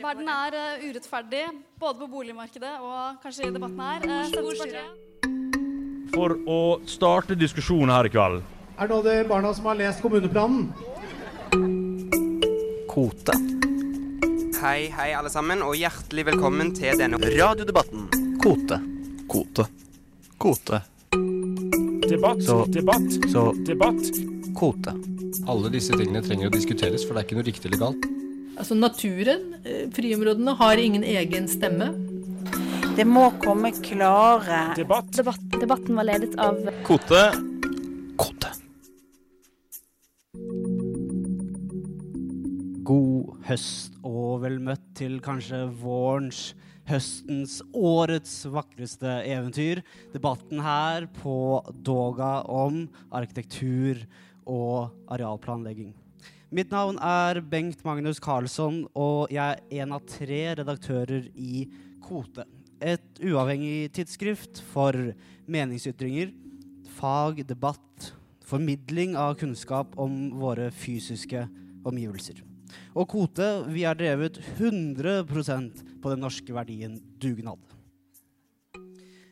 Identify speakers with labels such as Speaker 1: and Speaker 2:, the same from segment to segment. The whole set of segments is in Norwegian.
Speaker 1: Verden er uh, urettferdig, både på boligmarkedet og kanskje i debatten her. Uh,
Speaker 2: For å starte diskusjonen her i kveld.
Speaker 3: Er det de barna som har lest kommuneplanen?
Speaker 4: Kote.
Speaker 5: Hei, hei, alle sammen, og hjertelig velkommen til denne
Speaker 4: Radiodebatten. Kote. Kote. Kote.
Speaker 2: Debatt,
Speaker 4: Så-
Speaker 2: debatt,
Speaker 4: Så
Speaker 2: debatt.
Speaker 4: kote.
Speaker 6: Alle disse tingene trenger å diskuteres, for det er ikke noe riktig eller galt.
Speaker 7: Altså naturen, eh, friområdene, har ingen egen stemme.
Speaker 8: Det må komme klare
Speaker 2: Debatt.
Speaker 1: debatten var ledet av
Speaker 4: Kote. Kote.
Speaker 9: God høst og vel møtt til kanskje vårens, høstens, årets vakreste eventyr. Debatten her på Doga om arkitektur og arealplanlegging. Mitt navn er Bengt Magnus Karlsson, og jeg er en av tre redaktører i Kote. Et uavhengig tidsskrift for meningsytringer, fag, debatt, formidling av kunnskap om våre fysiske omgivelser. Og Kote, vi er drevet 100% på den norske verdien dugnad.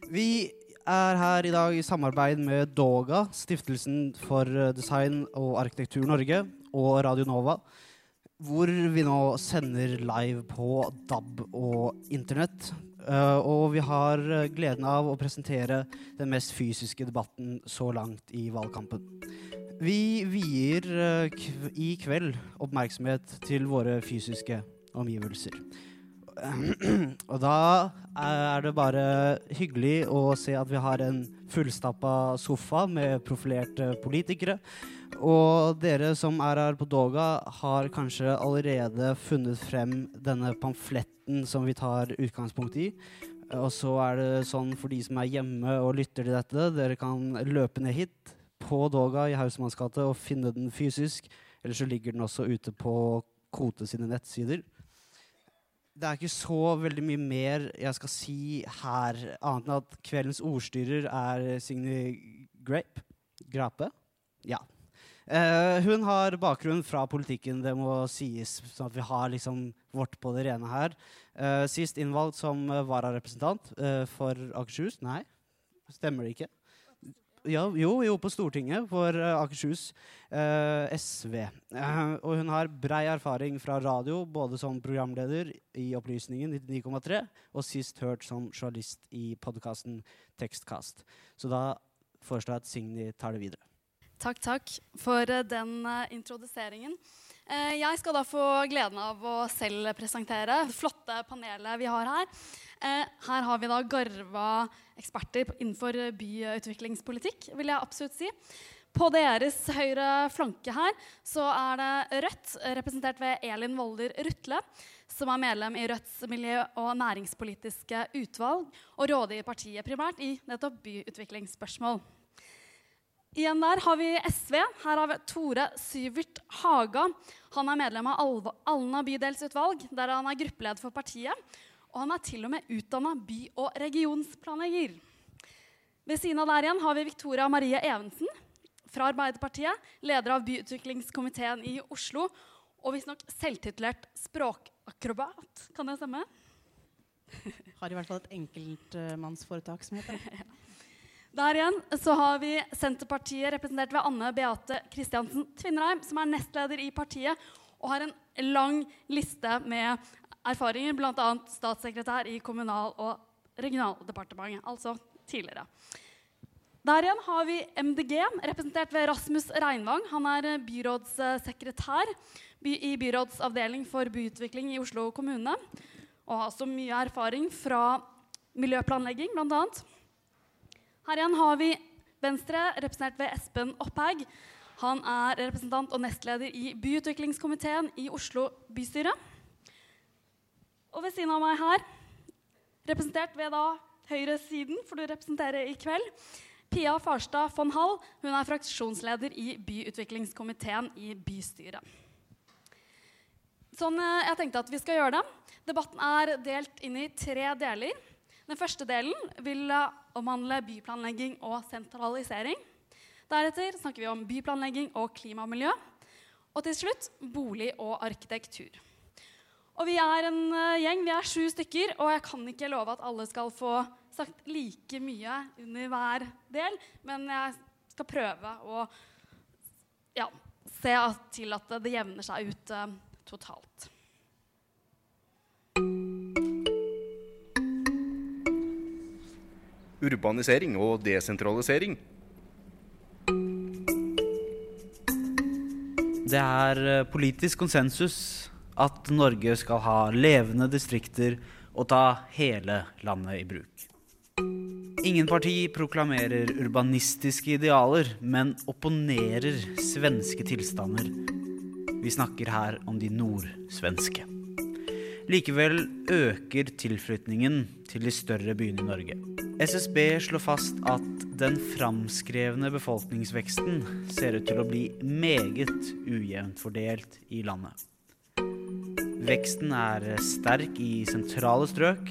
Speaker 9: Vi er her i dag i samarbeid med Doga, Stiftelsen for design og arkitektur Norge, og Radio Nova, hvor vi nå sender live på DAB og internett. Uh, og vi har gleden av å presentere den mest fysiske debatten så langt i valgkampen. Vi vier uh, kv i kveld oppmerksomhet til våre fysiske omgivelser. Og da er det bare hyggelig å se at vi har en fullstappa sofa med profilerte politikere. Og dere som er her på Doga, har kanskje allerede funnet frem denne pamfletten som vi tar utgangspunkt i. Og så er det sånn for de som er hjemme og lytter til dette, dere kan løpe ned hit på Doga i Hausmannsgate og finne den fysisk. Eller så ligger den også ute på Kote sine nettsider. Det er ikke så veldig mye mer jeg skal si her, annet enn at kveldens ordstyrer er Signe Grape. Grape? Ja. Eh, hun har bakgrunn fra politikken, det må sies, sånn at vi har liksom vårt på det rene her. Eh, sist innvalgt som eh, vararepresentant eh, for Akershus. Nei, stemmer det ikke? Ja, jo, jo, på Stortinget for uh, Akershus uh, SV. Uh, og hun har brei erfaring fra radio, både som programleder i Opplysningen 99,3 og sist hørt som journalist i podkasten Tekstkast. Så da foreslår jeg at Signy tar det videre.
Speaker 1: Takk, takk for eh, den eh, introduseringen. Eh, jeg skal da få gleden av å selv presentere det flotte panelet vi har her. Eh, her har vi da garva eksperter innenfor byutviklingspolitikk, vil jeg absolutt si. På deres høyre flanke her så er det Rødt, representert ved Elin Volder Rutle, som er medlem i Rødts miljø- og næringspolitiske utvalg og rådgiver partiet primært i nettopp byutviklingsspørsmål. Igjen der har vi SV. Her har vi Tore Syvert Haga. Han er medlem av Alna bydelsutvalg, der han er gruppeleder for partiet. Og han er til og med utdanna by- og regionsplanlegger. Ved siden av der igjen har vi Victoria Marie Evensen fra Arbeiderpartiet, leder av byutviklingskomiteen i Oslo, og visstnok selvtitulert språkakrobat. Kan det stemme?
Speaker 8: Har i hvert fall et enkeltmannsforetak som heter det.
Speaker 1: Der igjen så har vi Senterpartiet representert ved Anne Beate Kristiansen Tvinnereim, som er nestleder i partiet og har en lang liste med erfaringer, bl.a. statssekretær i Kommunal- og regionaldepartementet, altså tidligere. Der igjen har vi MDG, representert ved Rasmus Reinvang. Han er byrådssekretær i byrådsavdeling for byutvikling i Oslo kommune. Og har også mye erfaring fra miljøplanlegging, bl.a. Her igjen har vi Venstre, representert ved Espen Opphaug. Han er representant og nestleder i byutviklingskomiteen i Oslo bystyre. Og ved siden av meg her, representert ved da høyresiden, for du representerer i kveld, Pia Farstad von Hall. Hun er fraksjonsleder i byutviklingskomiteen i bystyret. Sånn eh, jeg tenkte at vi skal gjøre det. Debatten er delt inn i tre deler. Den første delen vil eh, omhandle byplanlegging og sentralisering. Deretter snakker vi om byplanlegging og klima og miljø. Og til slutt bolig og arkitektur. Og vi er en eh, gjeng, vi er sju stykker, og jeg kan ikke love at alle skal få sagt like mye under hver del, men jeg skal prøve å ja, se til at det jevner seg ut eh, totalt.
Speaker 10: Urbanisering og desentralisering.
Speaker 9: Det er eh, politisk konsensus at Norge skal ha levende distrikter og ta hele landet i bruk. Ingen parti proklamerer urbanistiske idealer, men opponerer svenske tilstander. Vi snakker her om de nordsvenske. Likevel øker tilflytningen til de større byene i Norge. SSB slår fast at den framskrevne befolkningsveksten ser ut til å bli meget ujevnt fordelt i landet. Veksten er sterk i sentrale strøk,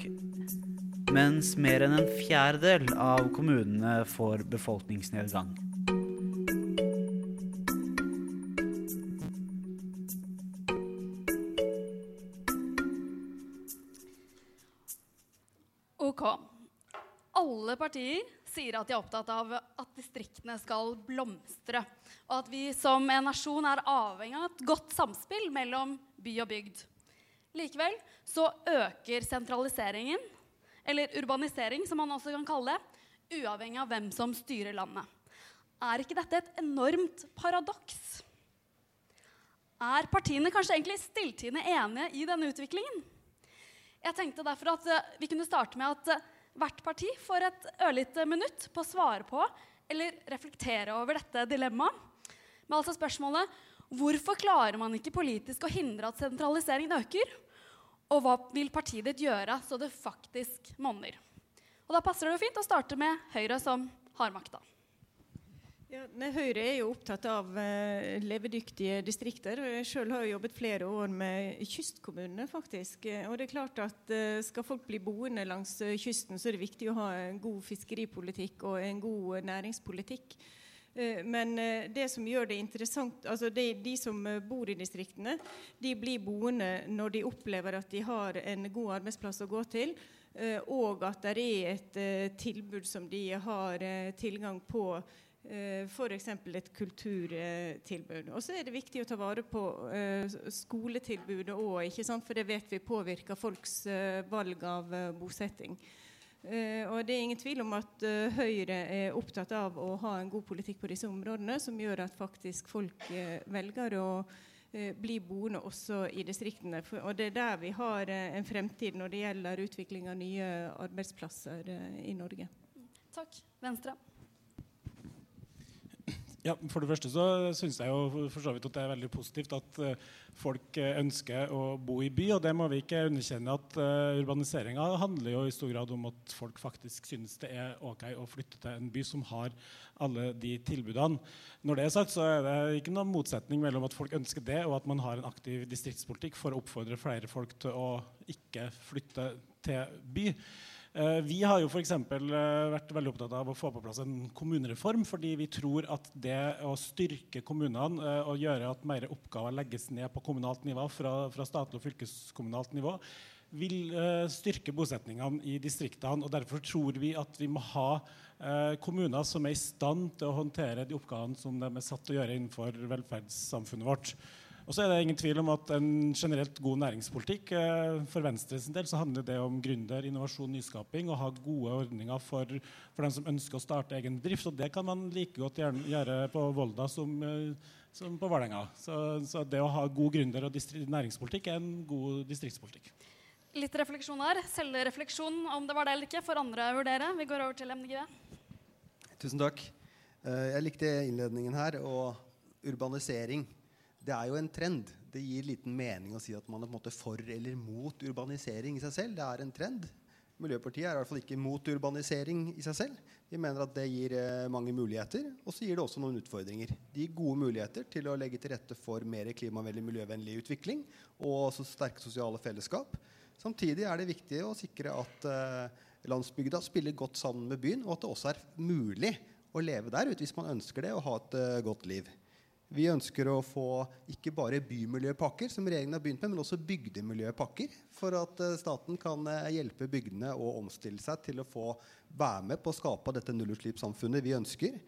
Speaker 9: mens mer enn en fjerdedel av kommunene får befolkningsnedgang.
Speaker 1: Partier sier at de er opptatt av at distriktene skal blomstre, og at vi som en nasjon er avhengig av et godt samspill mellom by og bygd. Likevel så øker sentraliseringen, eller urbanisering som man også kan kalle det, uavhengig av hvem som styrer landet. Er ikke dette et enormt paradoks? Er partiene kanskje egentlig stilltiende enige i denne utviklingen? Jeg tenkte derfor at eh, vi kunne starte med at eh, hvert parti får et ørlite minutt på å svare på eller reflektere over dette dilemmaet. Men altså spørsmålet hvorfor klarer man ikke politisk å hindre at sentraliseringen øker? Og hva vil partiet ditt gjøre så det faktisk monner? Og da passer det jo fint å starte med Høyre, som har makta.
Speaker 11: Ja, Høyre er jo opptatt av eh, levedyktige distrikter. og Jeg selv har jo jobbet flere år med kystkommunene. faktisk. Og det er klart at eh, Skal folk bli boende langs eh, kysten, så er det viktig å ha en god fiskeripolitikk og en god næringspolitikk. Men det som gjør det interessant, altså de, de som bor i distriktene, de blir boende når de opplever at de har en god arbeidsplass å gå til, og at det er et tilbud som de har tilgang på. Uh, F.eks. et kulturtilbud. Og så er det viktig å ta vare på eh, skoletilbudet òg, for det vet vi påvirker folks eh, valg av eh, bosetting. Eh, og det er ingen tvil om at eh, Høyre er opptatt av å ha en god politikk på disse områdene, som gjør at faktisk folk eh, velger å eh, bli boende også i distriktene. Og det er der vi har eh, en fremtid når det gjelder utvikling av nye arbeidsplasser eh, i Norge.
Speaker 1: Takk. Venstre.
Speaker 12: Ja, For det første så syns jeg jo for så vidt at det er veldig positivt at uh, folk uh, ønsker å bo i by. Og det må vi ikke underkjenne at uh, urbaniseringa handler jo i stor grad om at folk faktisk synes det er OK å flytte til en by som har alle de tilbudene. Når det er sagt, så er det ikke noen motsetning mellom at folk ønsker det, og at man har en aktiv distriktspolitikk for å oppfordre flere folk til å ikke flytte til by. Eh, vi har jo f.eks. vært veldig opptatt av å få på plass en kommunereform, fordi vi tror at det å styrke kommunene eh, og gjøre at mer oppgaver legges ned på kommunalt nivå fra, fra statlig og fylkeskommunalt nivå, vil styrke bosetningene i distriktene. og Derfor tror vi at vi må ha kommuner som er i stand til å håndtere de oppgavene som de er satt til å gjøre innenfor velferdssamfunnet vårt. Og så er det ingen tvil om at en generelt god næringspolitikk eh, For Venstres del så handler det om gründer, innovasjon, nyskaping og ha gode ordninger for, for dem som ønsker å starte egen drift. Og det kan man like godt gjøre på Volda som, eh, som på Vålerenga. Så, så, det å ha god gründer- og næringspolitikk er en god distriktspolitikk.
Speaker 1: Litt refleksjon her. Selvrefleksjon om det var det eller ikke, får andre vurdere. Vi går over til MDG.
Speaker 13: Tusen takk. Eh, Jeg likte innledningen her og urbanisering. Det er jo en trend. Det gir liten mening å si at man er på en måte for eller mot urbanisering i seg selv. Det er en trend. Miljøpartiet er i hvert fall ikke mot urbanisering i seg selv. Vi mener at det gir eh, mange muligheter, og så gir det også noen utfordringer. Det gir gode muligheter til å legge til rette for mer klimavennlig, miljøvennlig utvikling og også sterke sosiale fellesskap. Samtidig er det viktig å sikre at eh, landsbygda spiller godt sammen med byen, og at det også er mulig å leve der ute hvis man ønsker det og ha et eh, godt liv. Vi ønsker å få ikke bare bymiljøpakker, som regjeringen har begynt med, men også bygdemiljøpakker. For at uh, staten kan uh, hjelpe bygdene å omstille seg til å få være med på å skape dette nullutslippssamfunnet vi ønsker.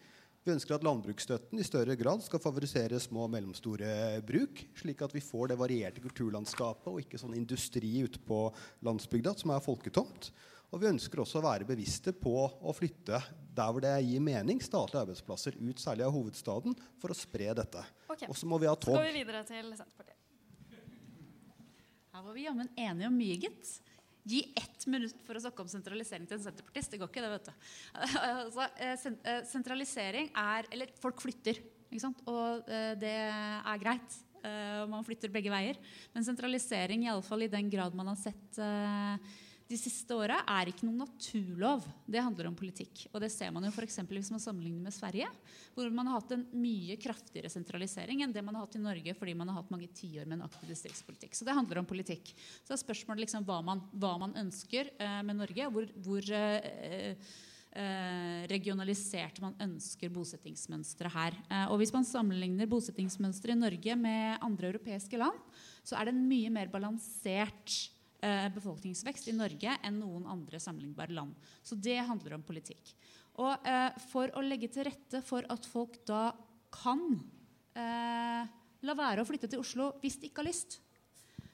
Speaker 13: Vi ønsker at landbruksstøtten i større grad skal favorisere små og mellomstore bruk, slik at vi får det varierte kulturlandskapet og ikke sånn industri ute på landsbygda som er folketomt. Og vi ønsker også å være bevisste på å flytte der hvor det gir mening, statlige arbeidsplasser ut, særlig av hovedstaden, for å spre dette.
Speaker 1: Okay.
Speaker 13: Og så må vi ha tog.
Speaker 1: Så går vi videre til Senterpartiet.
Speaker 14: Her var vi jammen enige om mye, gitt. Gi ett minutt for å snakke om sentralisering til en senterpartist. Det går ikke, det, vet du. altså, sentralisering er Eller folk flytter, ikke sant? og det er greit. man flytter begge veier. Men sentralisering, iallfall i den grad man har sett de siste åra er ikke noen naturlov. Det handler om politikk. Og det ser man jo for hvis man sammenligner med Sverige, hvor man har hatt en mye kraftigere sentralisering enn det man har hatt i Norge fordi man har hatt mange tiår med en aktiv distriktspolitikk. Så det handler om politikk. Så er spørsmålet liksom hva, man, hva man ønsker eh, med Norge. Hvor, hvor eh, Eh, regionalisert man ønsker bosettingsmønsteret her. Eh, og Hvis man sammenligner bosettingsmønsteret i Norge med andre europeiske land, så er det en mye mer balansert befolkningsvekst i Norge enn noen andre sammenlignbare land. Så det handler om politikk. Og eh, for å legge til rette for at folk da kan eh, la være å flytte til Oslo hvis de ikke har lyst,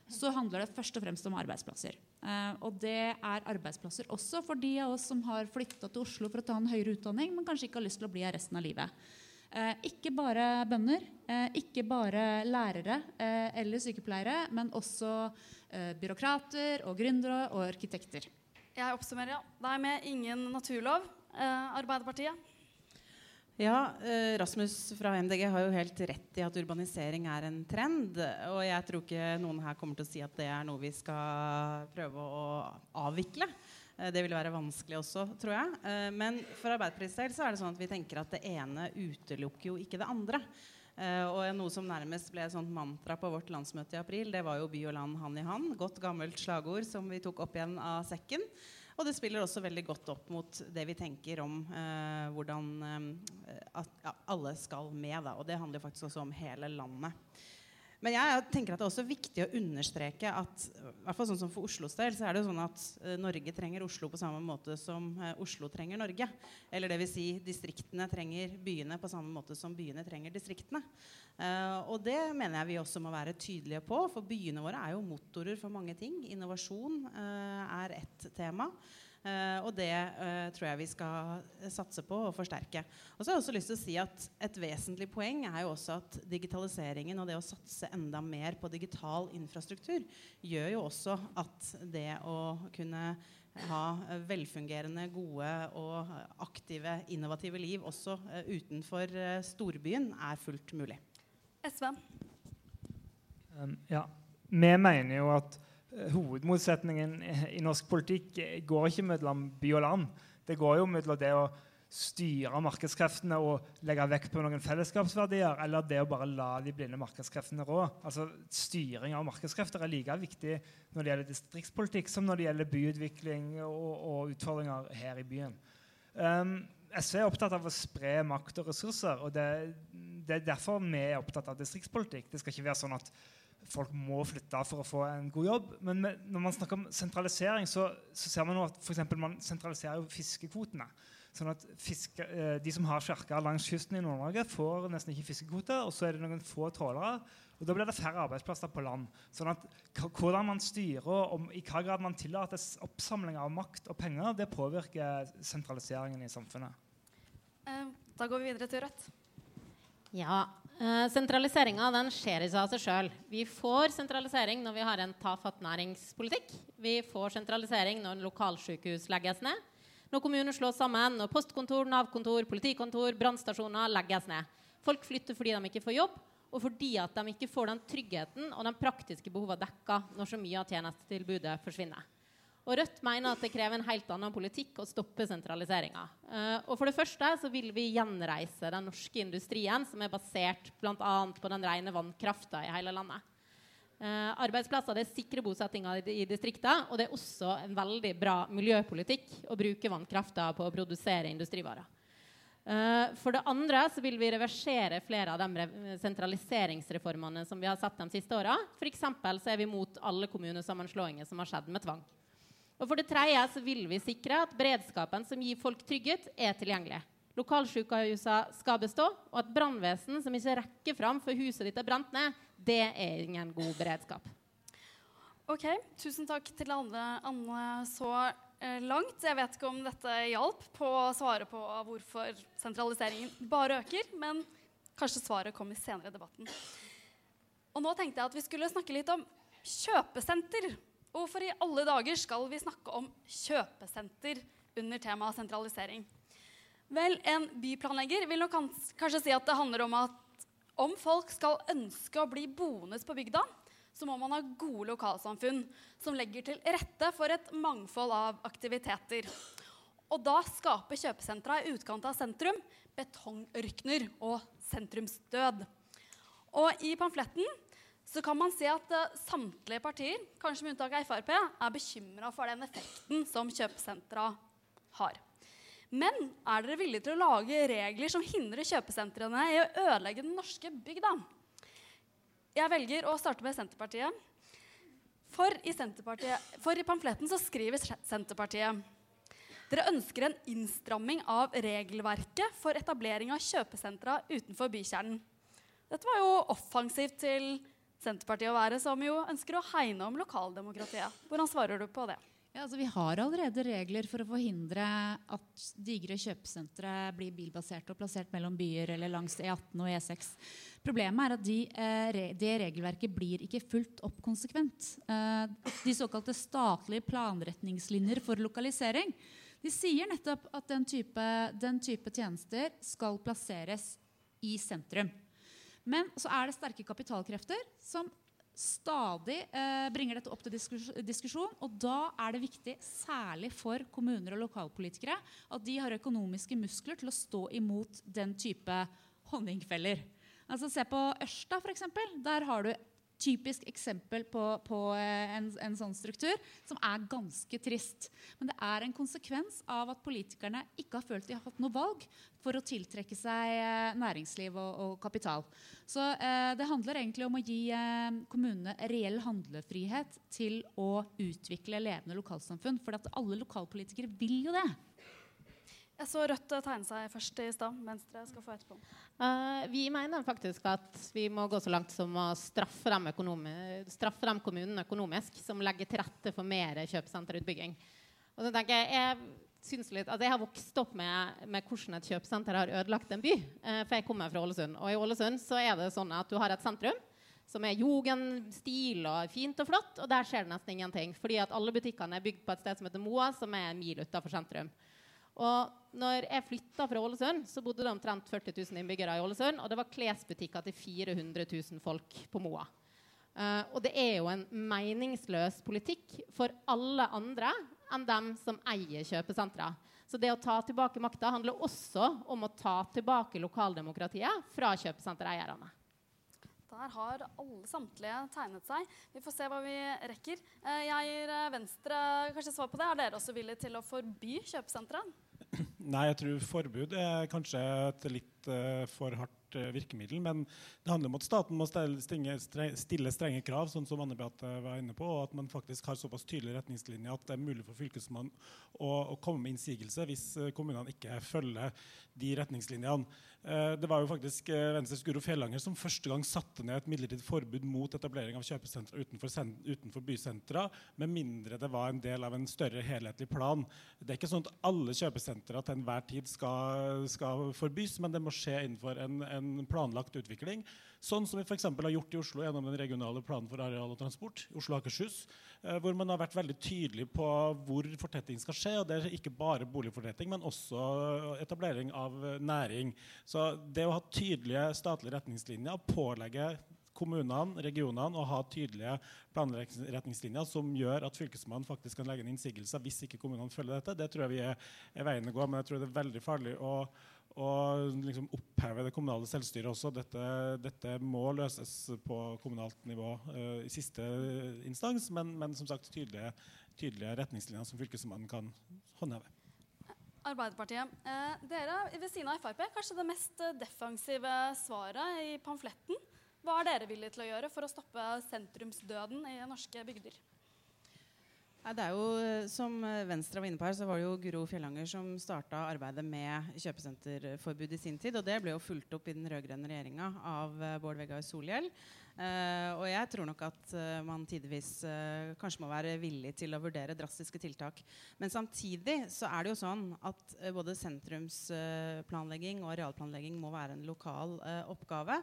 Speaker 14: så handler det først og fremst om arbeidsplasser. Eh, og det er arbeidsplasser også for de av oss som har flytta til Oslo for å ta en høyere utdanning, men kanskje ikke har lyst til å bli her resten av livet. Eh, ikke bare bønder, eh, ikke bare lærere eh, eller sykepleiere, men også byråkrater og gründere og arkitekter.
Speaker 1: Jeg oppsummerer. Ja. Det er med ingen naturlov. Arbeiderpartiet?
Speaker 8: Ja, Rasmus fra MDG har jo helt rett i at urbanisering er en trend. Og jeg tror ikke noen her kommer til å si at det er noe vi skal prøve å avvikle. Eh, det vil være vanskelig også, tror jeg. Eh, men for Arbeiderpartiets del så er det sånn at vi tenker at det ene utelukker jo ikke det andre. Eh, og noe som nærmest ble et sånt mantra på vårt landsmøte i april, det var jo by og land hand i hand. Godt gammelt slagord som vi tok opp igjen av sekken. Og det spiller også veldig godt opp mot det vi tenker om eh, hvordan eh, at ja, alle skal med. Da. Og det handler faktisk også om hele landet. Men jeg tenker at det er også viktig å understreke at hvert fall sånn som for Oslos del, så er det jo sånn at uh, Norge trenger Oslo på samme måte som uh, Oslo trenger Norge. Eller dvs. Si, distriktene trenger byene på samme måte som byene trenger distriktene. Uh, og det mener jeg vi også må være tydelige på, for byene våre er jo motorer for mange ting. Innovasjon er ett tema. Uh, og det uh, tror jeg vi skal satse på og forsterke. Og så har jeg også lyst til å si at Et vesentlig poeng er jo også at digitaliseringen og det å satse enda mer på digital infrastruktur gjør jo også at det å kunne ha velfungerende, gode og aktive, innovative liv også utenfor storbyen er fullt mulig.
Speaker 1: SV?
Speaker 15: Um, ja. Vi mener jo at hovedmotsetningen i norsk politikk går ikke mellom by og land. Det går jo mellom det å styre markedskreftene og legge vekt på noen fellesskapsverdier, eller det å bare la de blinde markedskreftene rå. Altså, styring av markedskrefter er like viktig når det gjelder distriktspolitikk, som når det gjelder byutvikling og, og utfordringer her i byen. Um, SV er opptatt av å spre makt og ressurser. og det, det er derfor vi er opptatt av distriktspolitikk. Det skal ikke være sånn at folk må flytte for å få en god jobb. Men med, når man snakker om sentralisering, så, så ser man nå at for man sentraliserer jo fiskekvotene. Sånn at fiske, eh, De som har kjerker langs kysten i Nord-Norge, får nesten ikke fiskekvote. Og så er det noen få trålere. Og da blir det færre arbeidsplasser på land. Sånn at Hvordan man styrer og i hva grad man tillater oppsamling av makt og penger, det påvirker sentraliseringen i samfunnet.
Speaker 1: Eh, da går vi videre til Rødt.
Speaker 16: Ja, Sentraliseringa skjer ikke av seg sjøl. Vi får sentralisering når vi har en tafatt næringspolitikk. Vi får sentralisering når lokalsykehus legges ned. Når kommuner slås sammen, når postkontor, Nav-kontor, politikontor, brannstasjoner legges ned. Folk flytter fordi de ikke får jobb, og fordi at de ikke får den tryggheten og de praktiske behovene dekka når så mye av tjenestetilbudet forsvinner. Og Rødt mener at det krever en helt annen politikk å stoppe sentraliseringa. Uh, og for det første så vil vi gjenreise den norske industrien som er basert bl.a. på den rene vannkrafta i hele landet. Uh, arbeidsplasser det sikrer bosettinga i distrikta, og det er også en veldig bra miljøpolitikk å bruke vannkrafta på å produsere industrivarer. Eh, for det andre så vil vi reversere flere av de sentraliseringsreformene som vi har sett de siste åra. F.eks. så er vi mot alle kommunesammenslåinger som har skjedd med tvang. Og for det tredje så vil vi sikre at beredskapen som gir folk trygghet, er tilgjengelig. Lokalsykehusene skal bestå, og at brannvesen som ikke rekker fram før huset ditt er brent ned, det er ingen god beredskap.
Speaker 1: Ok, Tusen takk til Anne, Anne så eh, langt. Jeg vet ikke om dette hjalp på å svare på hvorfor sentraliseringen bare øker, men kanskje svaret kommer senere i debatten. Og nå tenkte jeg at vi skulle snakke litt om kjøpesenter. Hvorfor i alle dager skal vi snakke om kjøpesenter under temaet sentralisering? Vel, en byplanlegger vil nok kanskje si at det handler om at om folk skal ønske å bli boende på bygda, så må man ha gode lokalsamfunn som legger til rette for et mangfold av aktiviteter. Og da skaper kjøpesentra i utkant av sentrum betongørkner og sentrumsdød. Og i pamfletten så kan man si at uh, samtlige partier, kanskje med unntak av Frp, er bekymra for den effekten som kjøpesentra har. Men er dere villige til å lage regler som hindrer kjøpesentrene i å ødelegge den norske bygda? Jeg velger å starte med Senterpartiet. For i, Senterpartiet, for i pamfletten så skriver Senterpartiet dere ønsker en innstramming av regelverket for etablering av kjøpesentra utenfor bykjernen. Dette var jo offensivt til Senterpartiet å være, som jo ønsker å hegne om lokaldemokratiet. Hvordan svarer du på det?
Speaker 14: Ja, altså vi har allerede regler for å forhindre at digre kjøpesentre blir bilbaserte og plassert mellom byer eller langs E18 og E6. Problemet er at de, eh, det regelverket blir ikke fulgt opp konsekvent. Eh, de såkalte statlige planretningslinjer for lokalisering de sier nettopp at den type, den type tjenester skal plasseres i sentrum. Men så er det sterke kapitalkrefter som stadig eh, bringer dette opp til diskusjon. Og da er det viktig, særlig for kommuner og lokalpolitikere, at de har økonomiske muskler til å stå imot den type honningfeller. Altså Se på Ørsta, f.eks. Der har du typisk eksempel på, på eh, en, en, sånn struktur som er ganske trist. Men det er en konsekvens av at politikerne ikke har følt de har hatt noe valg for å tiltrekke seg eh, næringsliv og, og kapital. Så eh, det handler egentlig om å gi eh, kommunene reell handlefrihet til å utvikle levende lokalsamfunn. For alle lokalpolitikere vil jo det.
Speaker 1: Jeg så Rødt tegne seg først i stad. Venstre skal få etterpå.
Speaker 16: Uh, vi mener faktisk at vi må gå så langt som å straffe dem, straffe dem kommunene økonomisk som legger til rette for mer kjøpesenterutbygging. Og så tenker Jeg jeg syns litt, at jeg har vokst opp med, med hvordan et kjøpesenter har ødelagt en by. Uh, for jeg kommer fra Ålesund. Og i Ålesund så er det sånn at du har et sentrum som er jugendstil og fint og flott. Og der skjer det nesten ingenting. Fordi at alle butikkene er bygd på et sted som heter Moa, som er en mil utafor sentrum. Og når jeg flytta fra Ålesund, så bodde det omtrent 40 000 innbyggere i Ålesund. Og det var klesbutikker til 400 000 folk på Moa. Uh, og det er jo en meningsløs politikk for alle andre enn dem som eier kjøpesentra. Så det å ta tilbake makta handler også om å ta tilbake lokaldemokratiet fra kjøpesentereierne.
Speaker 1: Der har alle samtlige tegnet seg. Vi får se hva vi rekker. Eh, jeg gir eh, Venstre kanskje svar på det. Er dere også villige til å forby kjøpesentre?
Speaker 12: Nei, jeg tror forbud er kanskje et litt uh, for hardt uh, virkemiddel. Men det handler om at staten må stille, stinge, stille strenge krav, sånn som Anne Beate var inne på, og at man faktisk har såpass tydelige retningslinjer at det er mulig for Fylkesmannen å, å komme med innsigelse hvis uh, kommunene ikke følger de retningslinjene. Eh, det var jo faktisk eh, Venstres Guro Fjellanger som første gang satte ned et midlertidig forbud mot etablering av kjøpesentre utenfor, utenfor bysentra, med mindre det var en del av en større helhetlig plan. Det er ikke sånn at alle kjøpesentre til enhver tid skal, skal forbys, men det må skje innenfor en, en planlagt utvikling. Sånn som vi f.eks. har gjort i Oslo gjennom den regionale planen for areal og transport, Oslo Akershus, eh, hvor man har vært veldig tydelig på hvor fortetting skal skje. og Det er ikke bare boligfortetting, men også etablering av næring. Så det å ha tydelige statlige retningslinjer, pålegge kommunene, regionene å ha tydelige planretningslinjer som gjør at Fylkesmannen faktisk kan legge inn innsigelser hvis ikke kommunene følger dette, det tror jeg vi er, er veien å gå. Men jeg tror det er veldig farlig å og liksom oppheve det kommunale selvstyret også. Dette, dette, må løses på kommunalt nivå uh, i siste instans, men, men som sagt tydelige, tydelige, retningslinjer som Fylkesmannen kan håndheve.
Speaker 1: Arbeiderpartiet. Eh, dere ved siden av Frp kanskje det mest eh, defensive svaret i pamfletten. Hva er dere villige til å gjøre for å stoppe sentrumsdøden i norske bygder?
Speaker 8: Det er jo, Som Venstre var inne på her, så var det jo Guro Fjellanger som starta arbeidet med kjøpesenterforbud i sin tid. Og det ble jo fulgt opp i den rød-grønne regjeringa av uh, Bård Vegar Solhjell. Uh, og jeg tror nok at man tidvis kanskje må være villig til å vurdere drastiske tiltak. Men samtidig så er det jo sånn at både sentrumsplanlegging og arealplanlegging må være en lokal oppgave.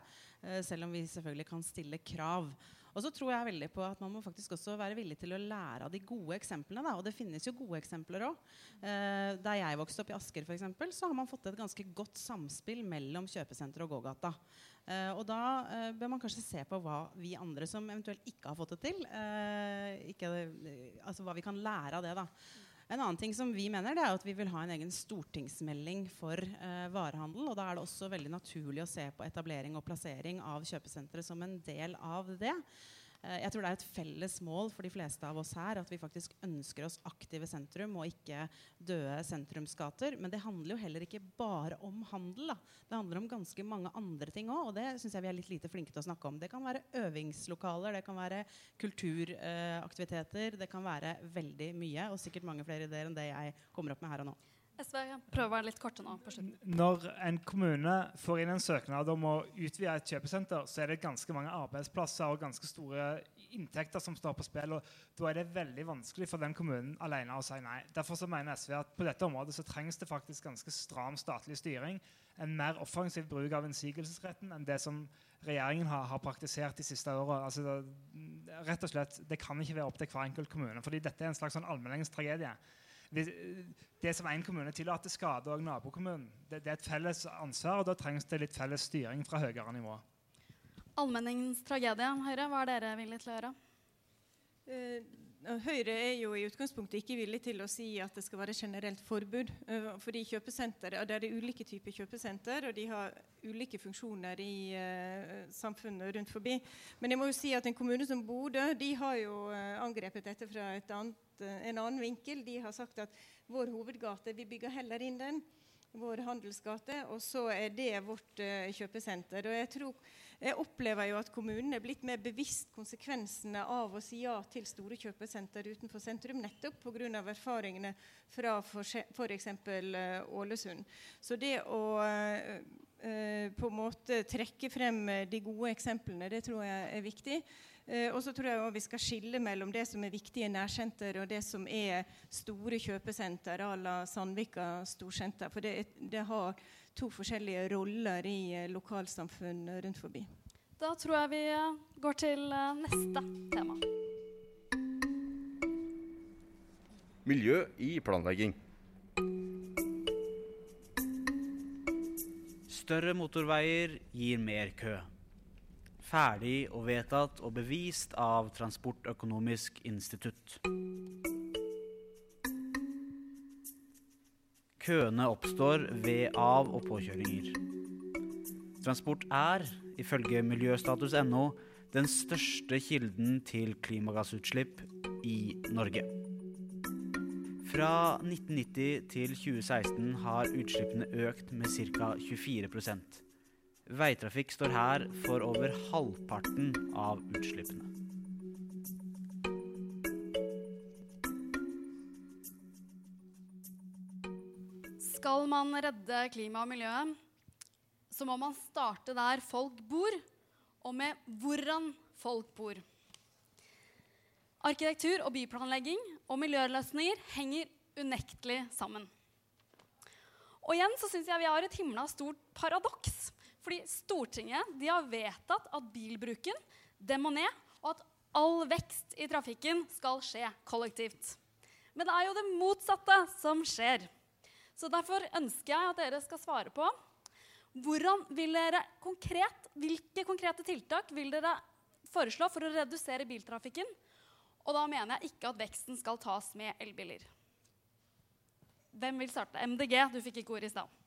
Speaker 8: selv om vi selvfølgelig kan stille krav. Og så tror jeg veldig på at man må faktisk også være villig til å lære av de gode eksemplene. Da. Og det finnes jo gode eksempler òg. Eh, da jeg vokste opp i Asker, for eksempel, så har man fått et ganske godt samspill mellom kjøpesenteret og gågata. Eh, og da eh, bør man kanskje se på hva vi andre som eventuelt ikke har fått det til, eh, ikke, altså hva vi kan lære av det. da. En annen ting som vi mener, det er at vi vil ha en egen stortingsmelding for eh, varehandel. og Da er det også veldig naturlig å se på etablering og plassering av kjøpesentre som en del av det. Eh, jeg tror det er et felles mål for de fleste av oss her at vi faktisk ønsker oss aktive sentrum og ikke døde sentrumsgater. Men det handler jo heller ikke bare om handel. Da. Det handler om ganske mange andre ting òg, og det syns jeg vi er litt lite flinke til å snakke om. Det kan være øvingslokaler, det kan være kulturaktiviteter, det kan være veldig mye, og sikkert mange flere ideer enn det jeg kommer opp med her og nå.
Speaker 1: SV, prøv å være litt korte nå. på slutten.
Speaker 15: Når en kommune får inn en søknad om å utvide et kjøpesenter, så er det ganske mange arbeidsplasser og ganske store inntekter som står på spill. og Da er det veldig vanskelig for den kommunen alene å si nei. Derfor så mener SV at på dette området så trengs det faktisk ganske stram statlig styring. En mer offensiv bruk av innsigelsesretten enn det som regjeringen har, har praktisert de siste åra. Altså, rett og slett, det kan ikke være opp til hver enkelt kommune. fordi dette er en slags sånn allmenningstragedie det som én kommune tillater, skader òg nabokommunen. Det, det, er et felles ansvar, og da trengs det litt felles styring fra høyere nivå.
Speaker 1: Allmenningens tragedie, Høyre, hva er dere villige til å gjøre?
Speaker 11: Uh, Høyre er jo i utgangspunktet ikke villig til å si at det skal være generelt forbud. Uh, fordi kjøpesenter, Det er ulike typer kjøpesenter, og de har ulike funksjoner i samfunnet rundt forbi. Men jeg må jo si at en kommune som Bodø de har jo angrepet dette fra et annet, en annen vinkel. De har sagt at vår hovedgate, vi bygger heller inn den vår handelsgate, og så er det vårt uh, kjøpesenter. Og jeg, tror, jeg, opplever jo at kommunen er blitt mer bevisst konsekvensene av å si ja til store kjøpesenter utenfor sentrum, nettopp pga. erfaringene fra f.eks. Uh, Ålesund. Så det å på en måte trekke frem de gode eksemplene, det tror jeg er viktig. Eh, og så tror jeg vi skal skille mellom det som er viktige nærsenter, og det som er store kjøpesenter à la Sandvika storsenter. For det, det, har to forskjellige roller i eh, lokalsamfunn rundt forbi.
Speaker 1: Da tror jeg vi eh, går til neste tema.
Speaker 10: Miljø i planlegging.
Speaker 9: Større motorveier gir mer kø ferdig og vedtatt og bevist av Transportøkonomisk institutt. Køene oppstår ved av- og påkjøringer. Transport er, ifølge miljøstatus.no, den største kilden til klimagassutslipp i Norge. Fra 1990 til 2016 har utslippene økt med ca. 24% Veitrafikk står her for over halvparten av utslippene.
Speaker 1: Skal man redde klimaet og miljøet, så må man starte der folk bor, og med hvordan folk bor. Arkitektur og byplanlegging og miljøløsninger henger unektelig sammen. Og igjen så syns jeg vi har et himla stort paradoks. Fordi Stortinget de har vedtatt at bilbruken det må ned, og at all vekst i trafikken skal skje kollektivt. Men det er jo det motsatte som skjer. Så Derfor ønsker jeg at dere skal svare på dere konkret, hvilke konkrete tiltak vil dere foreslå for å redusere biltrafikken. Og da mener jeg ikke at veksten skal tas med elbiler. Hvem vil starte? MDG, du fikk ikke ord i stad.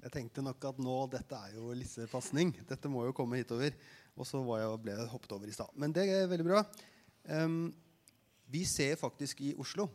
Speaker 13: Jeg tenkte nok at nå, dette er jo lissepasning. Dette må jo komme hitover. Og så ble jeg hoppet over i stad. Men det er veldig bra. Um, vi ser faktisk i Oslo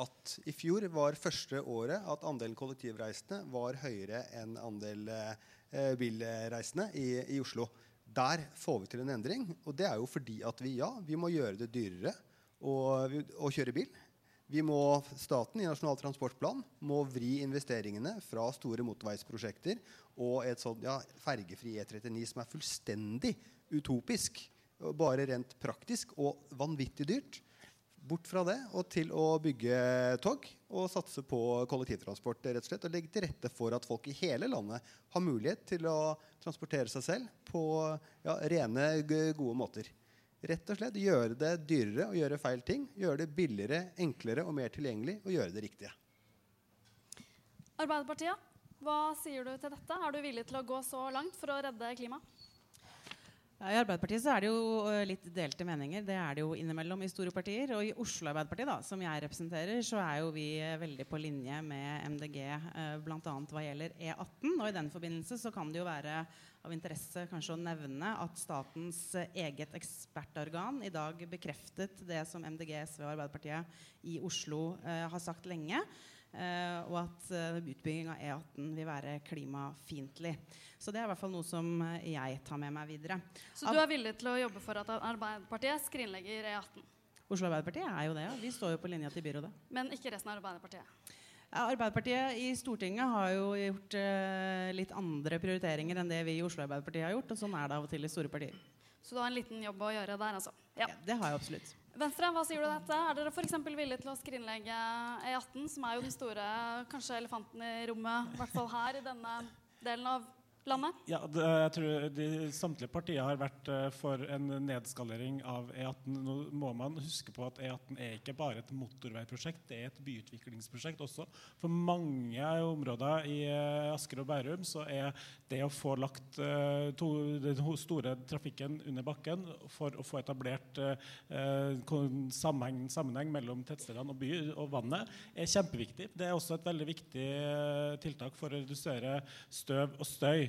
Speaker 13: at i fjor var første året at andelen kollektivreisende var høyere enn andel eh, bilreisende i, i Oslo. Der får vi til en endring. Og det er jo fordi at vi, ja, vi må gjøre det dyrere å, å kjøre bil. Vi må, staten i Nasjonal transportplan må vri investeringene fra store motorveisprosjekter og et sånt ja, fergefri E39 som er fullstendig utopisk, bare rent praktisk og vanvittig dyrt, bort fra det og til å bygge tog og satse på kollektivtransport. rett Og slett, og legge til rette for at folk i hele landet har mulighet til å transportere seg selv på ja, rene, gode måter. Rett og slett gjøre det dyrere å gjøre feil ting. Gjøre det billigere, enklere og mer tilgjengelig å gjøre det riktige.
Speaker 1: Arbeiderpartiet, hva sier du til dette? Er du villig til å gå så langt for å redde klimaet?
Speaker 8: Ja, I Arbeiderpartiet så er det jo uh, litt delte meninger. Det er det jo innimellom i store partier. Og i Oslo Arbeiderparti, da, som jeg representerer, så er jo vi uh, veldig på linje med MDG uh, bl.a. hva gjelder E18. Og i den forbindelse så kan det jo være av interesse kanskje å nevne at statens uh, eget ekspertorgan i dag bekreftet det som MDG, SV og Arbeiderpartiet i Oslo eh, har sagt lenge. Eh, og at eh, utbygging av E18 vil være klimafiendtlig. Så det er i hvert fall noe som uh, jeg tar med meg videre.
Speaker 1: Så du er villig til å jobbe for at Arbeiderpartiet skrinlegger E18?
Speaker 8: Oslo Arbeiderparti er jo det, ja. Vi står jo på linja til byrådet.
Speaker 1: Men ikke resten av Arbeiderpartiet?
Speaker 8: Ja, Arbeiderpartiet i Stortinget har jo gjort litt andre prioriteringer enn det vi i Oslo Arbeiderparti har gjort. Og sånn er det av og til i store partier.
Speaker 1: Så du har en liten jobb å gjøre der, altså? Ja,
Speaker 8: ja Det har jeg absolutt.
Speaker 1: Venstre, hva sier du dette? Er dere f.eks. villige til å skrinlegge E18, som er jo den store kanskje elefanten i rommet, i hvert fall her i denne delen av landet?
Speaker 12: Ja, det, jeg tror de, Samtlige partier har vært uh, for en nedskalering av E18. Nå må man huske på at E18 er ikke bare et motorveiprosjekt, det er et byutviklingsprosjekt også. For mange områder i uh, Asker og Bærum så er det å få lagt uh, to, den store trafikken under bakken for å få etablert sammenheng, sammenheng, mellom tettstedene og by og vannet, er kjempeviktig. Det er også et veldig viktig tiltak for å redusere støv og støy.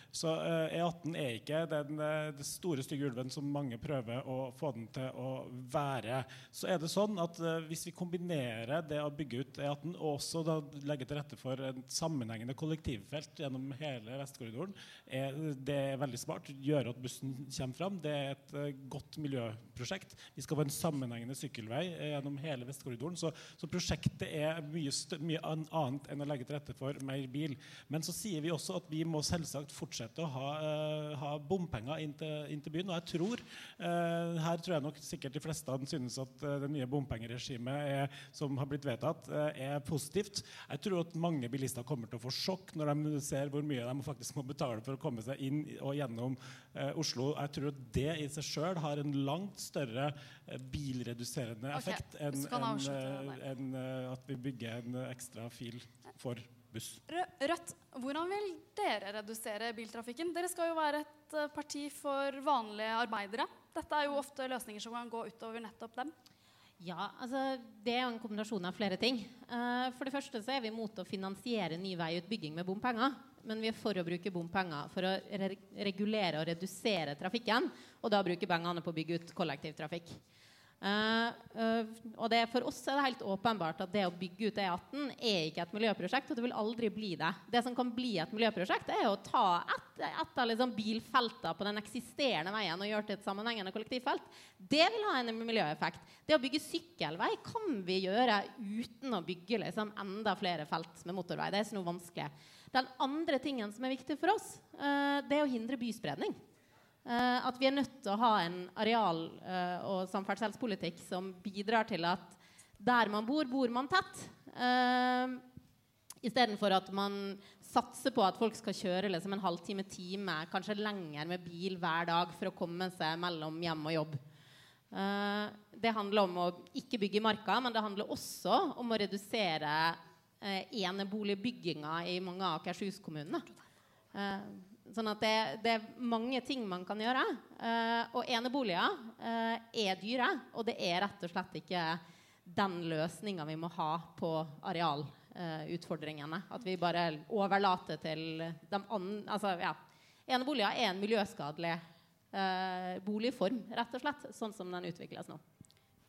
Speaker 12: Så eh, E18 er ikke den, eh, den, store, stygge ulven som mange prøver å få den til å være. Så er det sånn at eh, hvis vi kombinerer det å bygge ut E18 og også legge til rette for en sammenhengende kollektivfelt gjennom hele Vestkorridoren, er, det er veldig smart. Gjøre at bussen kommer fram. Det er et godt miljøprosjekt. Vi skal få en sammenhengende sykkelvei gjennom hele Vestkorridoren. Så, så prosjektet er mye, mye annet enn å legge til rette for mer bil. Men så sier vi også at vi må selvsagt fortsette å ha, uh, ha bompenger inn til, inn til, byen. Og jeg tror uh, Her tror jeg nok sikkert de fleste synes at uh, det nye bompengeregimet er, som har blitt vedtatt, er positivt. Jeg tror at mange bilister kommer til å få sjokk når de ser hvor mye de faktisk må betale for å komme seg inn og gjennom Oslo. Jeg tror at det i seg sjøl har en langt større bilreduserende effekt
Speaker 1: okay.
Speaker 12: enn en, en, at vi bygger en ekstra fil for buss.
Speaker 1: Rødt, hvordan vil dere redusere biltrafikken? Dere skal jo være et eh, parti for vanlige arbeidere. Dette er jo ofte løsninger som kan gå utover nettopp dem.
Speaker 16: Ja, altså Det er jo en kombinasjon av flere ting. Uh, for det første så er vi imot å finansiere ny veiutbygging med bompenger. Men vi er for å bruke bompenger for å re regulere og redusere trafikken. Og da bruke pengene på å bygge ut kollektivtrafikk. Uh, uh, og det, For oss er det helt åpenbart at det å bygge ut E18 er ikke et miljøprosjekt. Og det vil aldri bli det. Det som kan bli et miljøprosjekt, er å ta et, av liksom bilfeltene på den eksisterende veien og gjøre til et sammenhengende kollektivfelt. Det vil ha en miljøeffekt. Det å bygge sykkelvei kan vi gjøre uten å bygge liksom, enda flere felt med motorvei. Det er ikke noe vanskelig. Den andre tingen som er viktig for oss, uh, det er å hindre byspredning. Uh, at vi er nødt til å ha en areal- uh, og samferdselspolitikk som bidrar til at der man bor, bor man tett. Uh, Istedenfor at man satser på at folk skal kjøre liksom en halvtime, time, kanskje lenger med bil hver dag for å komme seg mellom hjem og jobb. Uh, det handler om å ikke bygge i marka, men det handler også om å redusere uh, eneboligbygginga i mange av Akershus-kommunene. Uh, Sånn at det, det, er mange ting man kan gjøre. Uh, og eneboliger uh, er dyre, og det er rett og slett ikke den løsninga vi må ha på arealutfordringene. Uh, at vi bare overlater til de andre altså, ja. Eneboliger er en miljøskadelig boligform, rett og slett, sånn som den utvikles nå.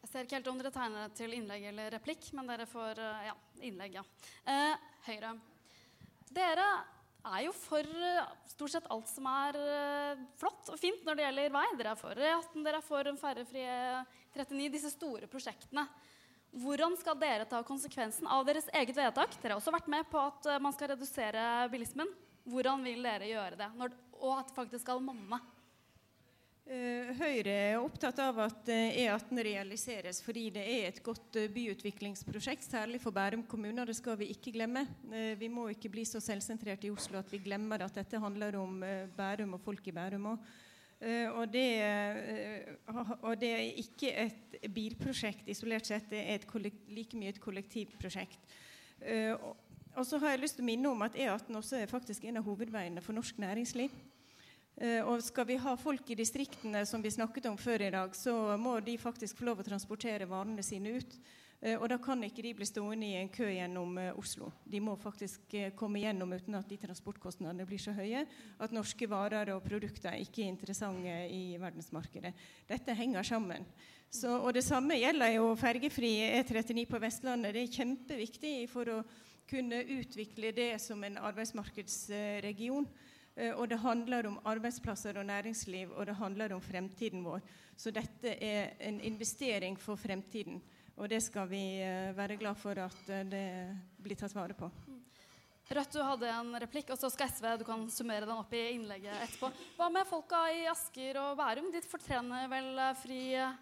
Speaker 1: Jeg ser ikke helt om dere tegner til innlegg eller replikk, men dere får eh, ja, innlegg, ja. Eh, Høyre. Dere er jo for eh, stort sett alt som er eh, flott og fint når det gjelder vei. Dere er for E18, dere er for en ferjefri 39, disse store prosjektene. Hvordan skal dere ta konsekvensen av deres eget vedtak? Dere har også vært med på at eh, man skal redusere bilismen. Hvordan vil dere gjøre det? Når, og at det faktisk skal monne.
Speaker 11: Eh, Høyre er opptatt av at eh, E18 realiseres fordi det er et godt eh, byutviklingsprosjekt, særlig for Bærum kommune, og det skal vi ikke glemme. Vi må ikke bli så selvsentrert i Oslo at vi glemmer at dette handler om Bærum og folk i Bærum òg. Og, det, og det er ikke et bilprosjekt isolert sett, det er like mye et kollektivprosjekt. Og så har jeg lyst til å minne om at E18 også er faktisk en av hovedveiene for norsk næringsliv. Eh, og skal vi ha folk i distriktene som vi snakket om før i dag, så må de faktisk få lov å transportere varene sine ut. Eh, og da kan ikke de bli stående i en kø gjennom eh, Oslo. De må faktisk komme gjennom uten at de transportkostnadene blir så høye at norske varer og produkter ikke er interessante i verdensmarkedet. Dette henger sammen. Så, og det samme gjelder jo fergefri E39 på Vestlandet. Det er kjempeviktig for å kunne utvikle det som en arbeidsmarkedsregion. Eh, Og det handler om arbeidsplasser og næringsliv, og det handler om fremtiden vår. Så dette er en investering for fremtiden. Og det skal vi eh, være glad for at eh, det blir tatt vare på.
Speaker 1: Rødt, du hadde en replikk, og så skal SV du kan summere den opp i innlegget etterpå. Hva med folka i Asker og Bærum? De fortrener vel eh, fri,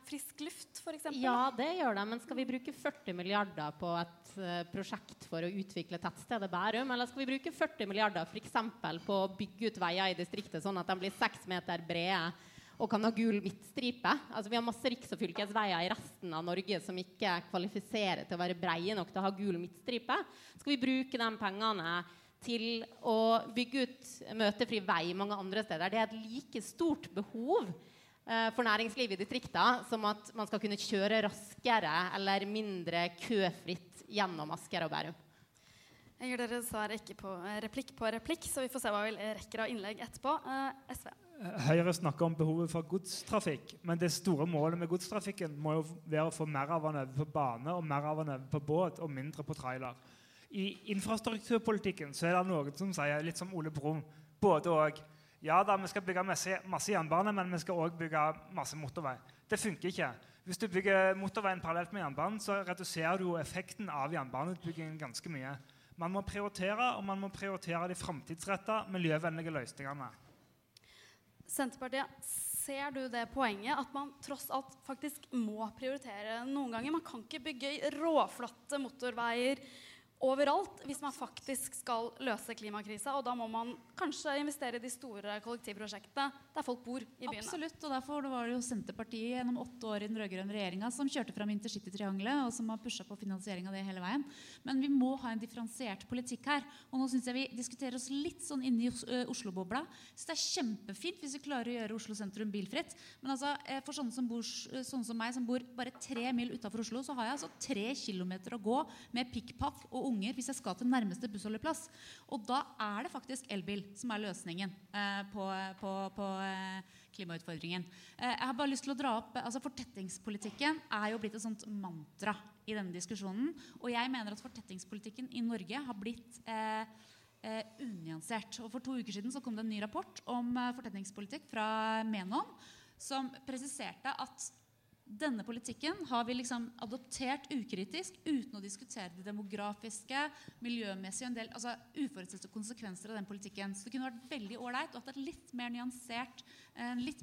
Speaker 1: frisk luft, f.eks.?
Speaker 16: Ja, det gjør de. Men skal vi bruke 40 milliarder på et eh, prosjekt for å utvikle tettstedet Bærum? Eller skal vi bruke 40 milliarder f.eks. på å bygge ut veier i distriktet sånn at de blir seks meter brede og kan ha gul midtstripe? Altså, vi har masse riks- og fylkesveier i resten av Norge som ikke kvalifiserer til å være breie nok til å ha gul midtstripe. Skal vi bruke de pengene til å bygge ut møtefri vei mange andre steder? Det er et like stort behov eh, for næringslivet i distriktene som at man skal kunne kjøre raskere eller mindre køfritt gjennom Asker og Bærum.
Speaker 1: Jeg gir dere dessverre ikke på eh, replikk på replikk, så vi får se hva vi rekker av innlegg etterpå. Eh, SV.
Speaker 15: Høyre snakker om behovet for godstrafikk, men det store målet med godstrafikken må jo være å få mer av den over på bane og mer av den over på båt og mindre på trailer. I infrastrukturpolitikken så er det noen som sier, litt som Ole Brumm, både og. Ja da, vi skal bygge masse, masse jernbane, men vi skal òg bygge masse motorvei. Det funker ikke. Hvis du bygger motorveien parallelt med jernbanen, så reduserer du effekten av jernbaneutbyggingen ganske mye. Man må prioritere, og man må prioritere de framtidsretta, miljøvennlige løsningene.
Speaker 1: Senterpartiet, ser du det poenget at man tross alt faktisk må prioritere noen ganger? Man kan ikke bygge råflotte motorveier overalt hvis man faktisk skal løse klimakrisa. Og da må man kanskje investere i de store kollektivprosjektene der folk bor i byene.
Speaker 14: Absolutt, og derfor var det jo Senterpartiet gjennom åtte år i den rød-grønne regjeringa som kjørte fram intercitytriangelet, og som har pusha på finansiering av det hele veien. Men vi må ha en differensiert politikk her. Og nå syns jeg vi diskuterer oss litt sånn inni Oslo-bobla. Så det er kjempefint hvis vi klarer å gjøre Oslo sentrum bilfritt. Men altså, eh, for sånne som, bor, sånne som meg, som bor bare tre mil utafor Oslo, så har jeg altså tre kilometer å gå med pikkpakk og unger hvis jeg skal til nærmeste bussholdeplass. Og da er det faktisk elbil som er løsningen eh, på, på, på eh, klimautfordringen. Eh, jeg har bare lyst til å dra opp, altså Fortettingspolitikken er jo blitt et sånt mantra i denne diskusjonen. Og jeg mener at fortettingspolitikken i Norge har blitt eh, unyansert. Og For to uker siden så kom det en ny rapport om fortettingspolitikk fra Menon som presiserte at denne politikken har vi liksom adoptert ukritisk uten å diskutere det demografiske, miljømessige og en del altså uforutsette konsekvenser av den politikken. Så det kunne vært veldig ålreit å ha en litt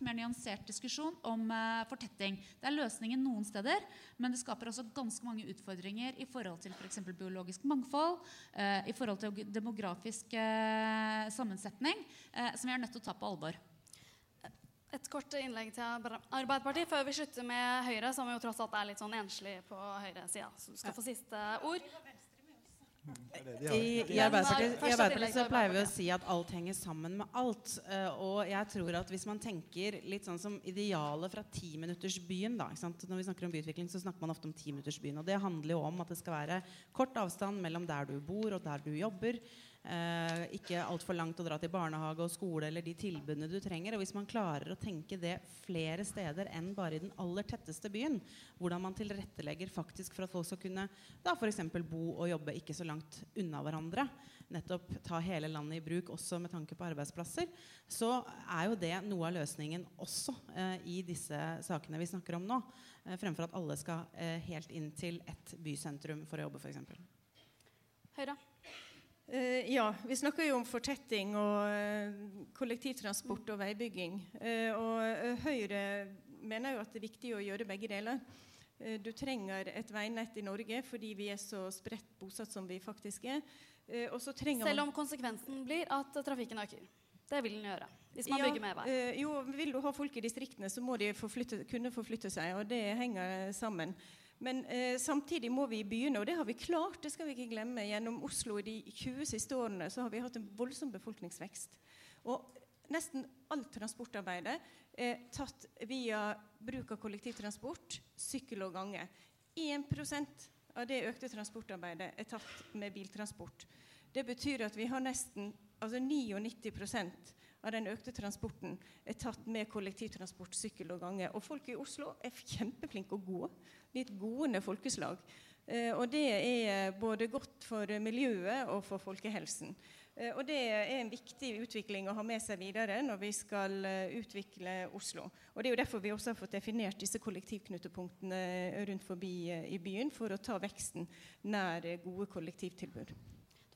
Speaker 14: mer nyansert diskusjon om uh, fortetting. Det er løsningen noen steder, men det skaper også ganske mange utfordringer i forhold til f.eks. biologisk mangfold, uh, i forhold til demografisk uh, sammensetning, eh, som vi er nødt til å ta på alvor.
Speaker 1: Et kort innlegg til Arbeiderpartiet før vi slutter med Høyre, som jo tross alt er litt sånn enslig på høyresida. Så du skal få siste ord.
Speaker 8: I, i Arbeiderpartiet, i Arbeiderpartiet så pleier vi å si at alt henger sammen med alt. Eh, og jeg tror at hvis man tenker litt sånn som idealet fra timinuttersbyen da? Når vi snakker om byutvikling, så snakker man ofte om timinuttersbyen. Og det handler jo om at det skal være kort avstand mellom der du bor og der du jobber. Eh, ikke altfor langt å dra til barnehage og skole eller de tilbudene du trenger. Og hvis man klarer å tenke det flere steder enn bare i den aller tetteste byen, hvordan man tilrettelegger faktisk for at folk skal kunne da f.eks. bo og jobbe ikke så langt unna hverandre, nettopp ta hele landet i bruk også med tanke på arbeidsplasser, så er jo det noe av løsningen også eh, i disse sakene vi snakker om nå. Eh, fremfor at alle skal eh, helt inn til et bysentrum for å jobbe, f.eks.
Speaker 1: Høyre?
Speaker 11: Eh, ja, vi snakker jo om fortetting og eh, kollektivtransport og veibygging. Eh, og Høyre mener jo at det er viktig å gjøre begge deler. Du trenger et veinett i Norge fordi vi er så spredt bosatt som vi faktisk er. Og så trenger
Speaker 1: Selv om konsekvensen blir at trafikken øker. Det vil den gjøre. Hvis man
Speaker 11: Ja,
Speaker 1: bygger mer vei.
Speaker 11: jo, vil du ha folk i distriktene, så må de forflytte, kunne forflytte seg, og det henger sammen. Men eh, samtidig må vi begynne, og det har vi klart. det skal vi ikke glemme. Gjennom Oslo i de 20 siste årene så har vi hatt en voldsom befolkningsvekst. Og nesten alt transportarbeidet er tatt via bruk av kollektivtransport, sykkel og gange. 1 av det økte transportarbeidet er tatt med biltransport. Det betyr at vi har nesten altså 99 av den økte transporten er tatt med kollektivtransport, sykkel og gange. Og folk i Oslo er kjempeflinke å gå. Vi er et gående folkeslag. Eh, og det er både godt for miljøet og for folkehelsen. Eh, og det er en viktig utvikling å ha med seg videre når vi skal eh, utvikle Oslo. Og det er jo derfor vi også har fått definert disse kollektivknutepunktene rundt forbi eh, i byen, for å ta veksten nær eh, gode kollektivtilbud.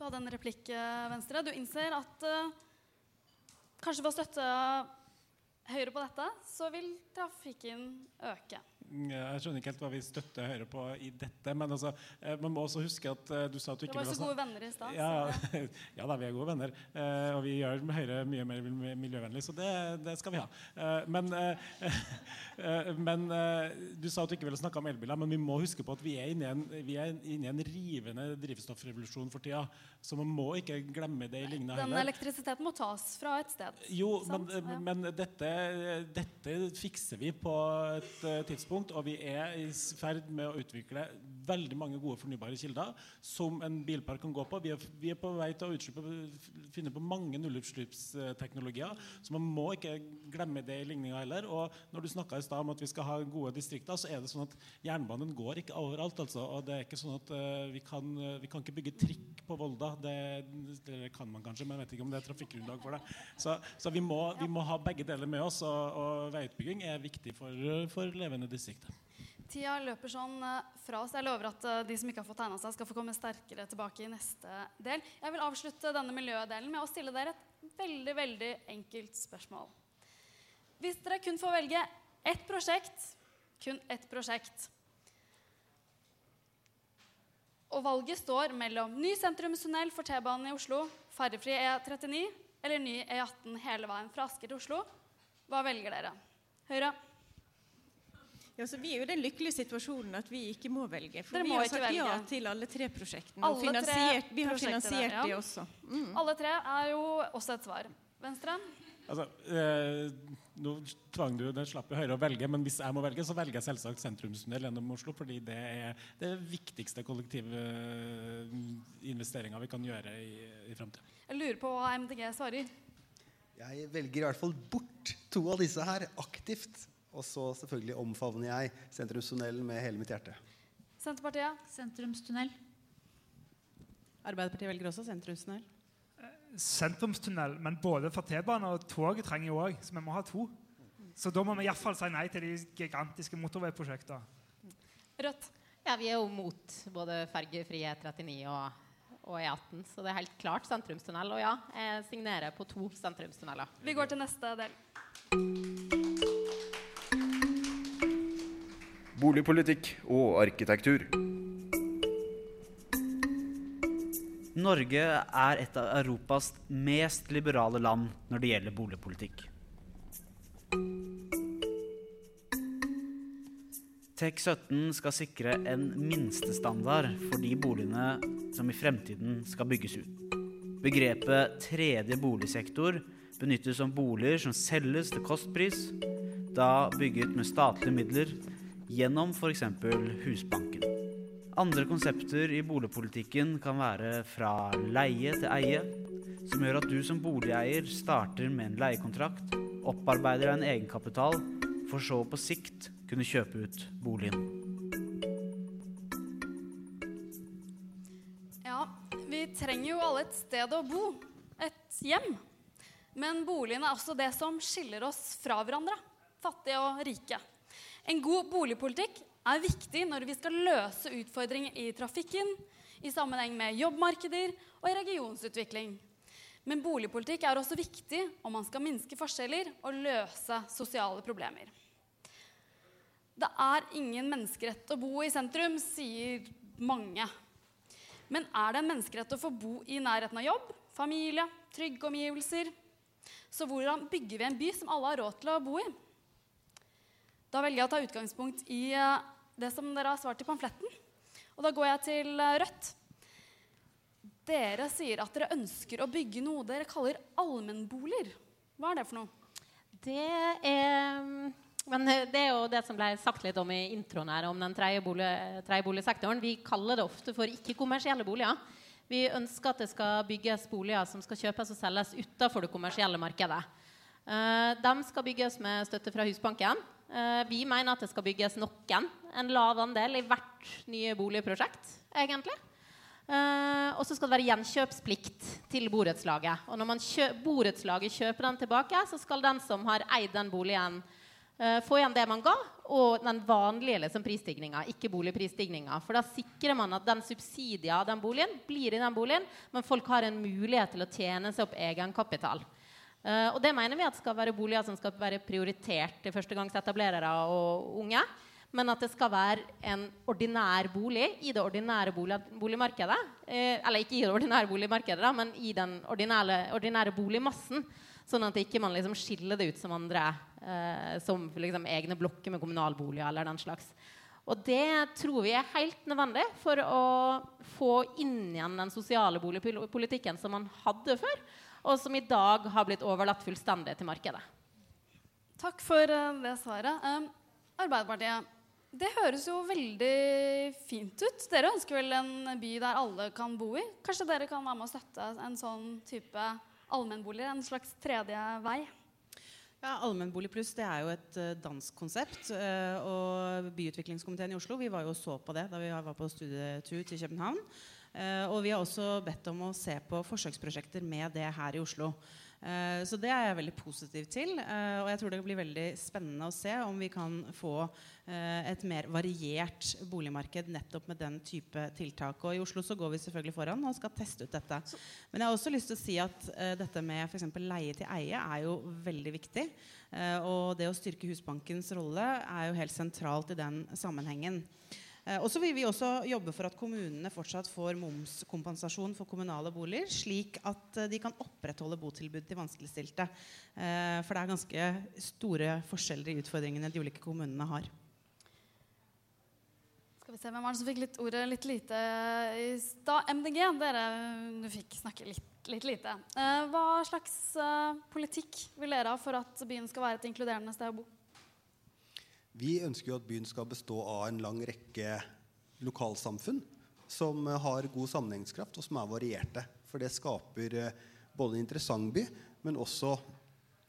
Speaker 1: Du hadde en replikk, eh, Venstre. Du innser at eh, kanskje ved å støtte Høyre på dette, så vil trafikken øke.
Speaker 12: Jeg skjønner ikke helt hva vi støtter Høyre på i dette. Men altså, eh, man må også huske at eh, du sa at du ikke
Speaker 1: var
Speaker 12: vil
Speaker 1: så
Speaker 12: ha
Speaker 1: gode venner i stad.
Speaker 12: Ja, ja da, vi er gode venner. Eh, og vi gjør Høyre mye mer miljøvennlig, så det, det skal vi ha. Men men du sa at du ikke ville snakke om elbiler, men vi må huske på at vi er inne i en, vi inne i en rivende drivstoffrevolusjon for tida. Så man må ikke glemme det i lignende
Speaker 1: Den elektrisiteten må tas fra et sted.
Speaker 12: Jo, men, men dette, dette fikser vi på et eh, tidspunkt, og vi er i ferd med å utvikle veldig mange gode fornybare kilder som en bilpark kan gå på. Vi er, vi er på vei til å utslippe, finne på mange nullutslippsteknologier, så man må ikke glemme det i ligninga heller. Og når du snakka i stad om at vi skal ha gode distrikter, så er det sånn at jernbanen går ikke overalt. altså, og det er ikke sånn at uh, vi, kan, vi kan ikke bygge trikk på Volda. Det, det kan man kanskje, men jeg vet ikke om det er trafikkgrunnlag for det. Så, så vi, må, vi må ha begge deler med oss, og, og veiutbygging er viktig for, for levende distrikter.
Speaker 1: Tida løper sånn eh, fra oss. Jeg lover at eh, de som ikke har fått tegna seg, skal få komme sterkere tilbake i neste del. Jeg vil avslutte denne miljødelen med å stille dere et veldig, veldig enkelt spørsmål. Hvis dere kun får velge ett prosjekt, kun ett prosjekt Og valget står mellom ny sentrumstunnel for T-banen i Oslo, ferjefri E39 eller ny E18 hele veien fra Asker til Oslo, hva velger dere? Høyre?
Speaker 11: Ja, så vi er jo i den lykkelige situasjonen at vi ikke må velge. For
Speaker 1: Dere
Speaker 11: vi har sagt ja til alle tre prosjektene. og
Speaker 1: Alle tre
Speaker 11: finansiert, vi har finansiert
Speaker 1: ja.
Speaker 11: de også. Mm.
Speaker 1: Alle tre er jo også et svar. Venstre?
Speaker 12: Altså, eh, nå tvang du det slapp jo Høyre å velge, men hvis jeg må velge, så velger jeg selvsagt sentrumstunnel gjennom Oslo, fordi det er det viktigste kollektivinvesteringa vi kan gjøre i, i framtida.
Speaker 1: Jeg lurer på hva MDG svarer.
Speaker 13: Jeg velger i hvert fall bort to av disse her aktivt. Og så selvfølgelig omfavner jeg sentrumstunnelen med hele mitt hjerte.
Speaker 1: Senterpartiet?
Speaker 14: Sentrumstunnel.
Speaker 8: Arbeiderpartiet velger også sentrumstunnel.
Speaker 15: sentrumstunnel, men både for T-bane og tog trenger jo òg, så vi må ha to. Så da må vi iallfall si nei til de gigantiske motorveiprosjektene.
Speaker 1: Rødt.
Speaker 16: Ja, vi er jo mot både fergefri E39 og, og E18, så det er helt klart sentrumstunnel. Og ja, jeg signerer på to sentrumstunneler.
Speaker 1: Vi går til neste del.
Speaker 10: Boligpolitikk og arkitektur.
Speaker 9: Norge er et av Europas mest liberale land når det gjelder boligpolitikk. TEK17 skal sikre en minstestandard for de boligene som i fremtiden skal bygges ut. Begrepet tredje boligsektor benyttes om boliger som selges til kostpris, da bygget med statlige midler gjennom f.eks. Husbanken. Andre konsepter i boligpolitikken kan være fra leie til eie, som gjør at du som boligeier starter med en leiekontrakt, opparbeider deg en egenkapital, for så på sikt kunne kjøpe ut boligen.
Speaker 1: Ja, vi trenger jo alle et sted å bo. Et hjem. Men boligen er også det som skiller oss fra hverandre. Fattige og rike. En god boligpolitikk er viktig når vi skal løse utfordringer i trafikken, i sammenheng med jobbmarkeder og i regionsutvikling. Men boligpolitikk er også viktig om man skal minske forskjeller og løse sosiale problemer. Det er ingen menneskerett å bo i sentrum, sier mange. Men er det en menneskerett å få bo i nærheten av jobb, familie, trygge omgivelser? Så hvordan bygger vi en by som alle har råd til å bo i? Da velger jeg å ta utgangspunkt i eh, det som dere har svart i pamfletten. Og da går jeg til eh, Rødt. Dere sier at dere ønsker å bygge noe dere kaller allmennboliger. Hva er det for noe?
Speaker 16: Det er men det er jo det som ble sagt litt om i introen her, om den tredje bolig. Vi kaller det ofte for ikke-kommersielle boliger. Vi ønsker at det skal bygges boliger som skal kjøpes og selges utenfor det kommersielle markedet. De skal bygges med støtte fra Husbanken. Uh, vi mener at det skal bygges noen, en lav andel, i hvert nye boligprosjekt, egentlig. Uh, og så skal det være gjenkjøpsplikt til borettslaget. Og når kjø borettslaget kjøper den tilbake, så skal den som har eid den boligen, Uh, få igjen det man ga, og den vanlige liksom, prisstigninga, ikke boligprisstigninga. For da sikrer man at den subsidia av den boligen blir i den boligen, men folk har en mulighet til å tjene seg opp egenkapital. Uh, og det mener vi at skal være boliger som skal være prioritert til førstegangsetablerere og unge. Men at det skal være en ordinær bolig i det ordinære bolig, boligmarkedet. Uh, eller ikke i det ordinære boligmarkedet, da, men i den ordinære, ordinære boligmassen. Sånn at ikke man liksom skiller det ut som andre, eh, som liksom egne blokker med kommunalboliger eller den slags. Og det tror vi er helt nødvendig for å få inn igjen den sosiale boligpolitikken som man hadde før, og som i dag har blitt overlatt fullstendig til markedet.
Speaker 1: Takk for uh, det svaret. Arbeiderpartiet, det høres jo veldig fint ut. Dere ønsker vel en by der alle kan bo i? Kanskje dere kan være med å støtte en sånn type allmennboliger, en slags tredje vei?
Speaker 8: Ja, Allmennbolig pluss det er jo et uh, dansk konsept. Uh, og Byutviklingskomiteen i Oslo vi var jo så på det da vi var på studietur til København. Uh, og vi har også bedt om å se på forsøksprosjekter med det her i Oslo. Uh, så det er jeg veldig positiv til. Uh, og jeg tror det blir veldig spennende å se om vi kan få et mer variert boligmarked nettopp med den type tiltak. Og i Oslo så går vi selvfølgelig foran og skal teste ut dette. Men jeg har også lyst til å si at dette med f.eks. leie til eie er jo veldig viktig. og det å styrke Husbankens rolle er jo helt sentralt i den sammenhengen. Eh, og så vil vi også jobbe for at kommunene fortsatt får momskompensasjon for kommunale boliger, slik at eh, de kan opprettholde botilbud til vanskeligstilte. Eh, for det er ganske store forskjeller i utfordringene de ulike kommunene har.
Speaker 1: Skal vi se, Hvem var det som fikk litt ordet litt lite i stad? MDG. Dere du fikk snakke litt, litt lite. hva slags politikk vil dere ha for at byen skal være et inkluderende sted å bo?
Speaker 13: Vi ønsker jo at byen skal bestå av en lang rekke lokalsamfunn som har god sammenhengskraft, og som er varierte. For det skaper eh, både en interessant by, men også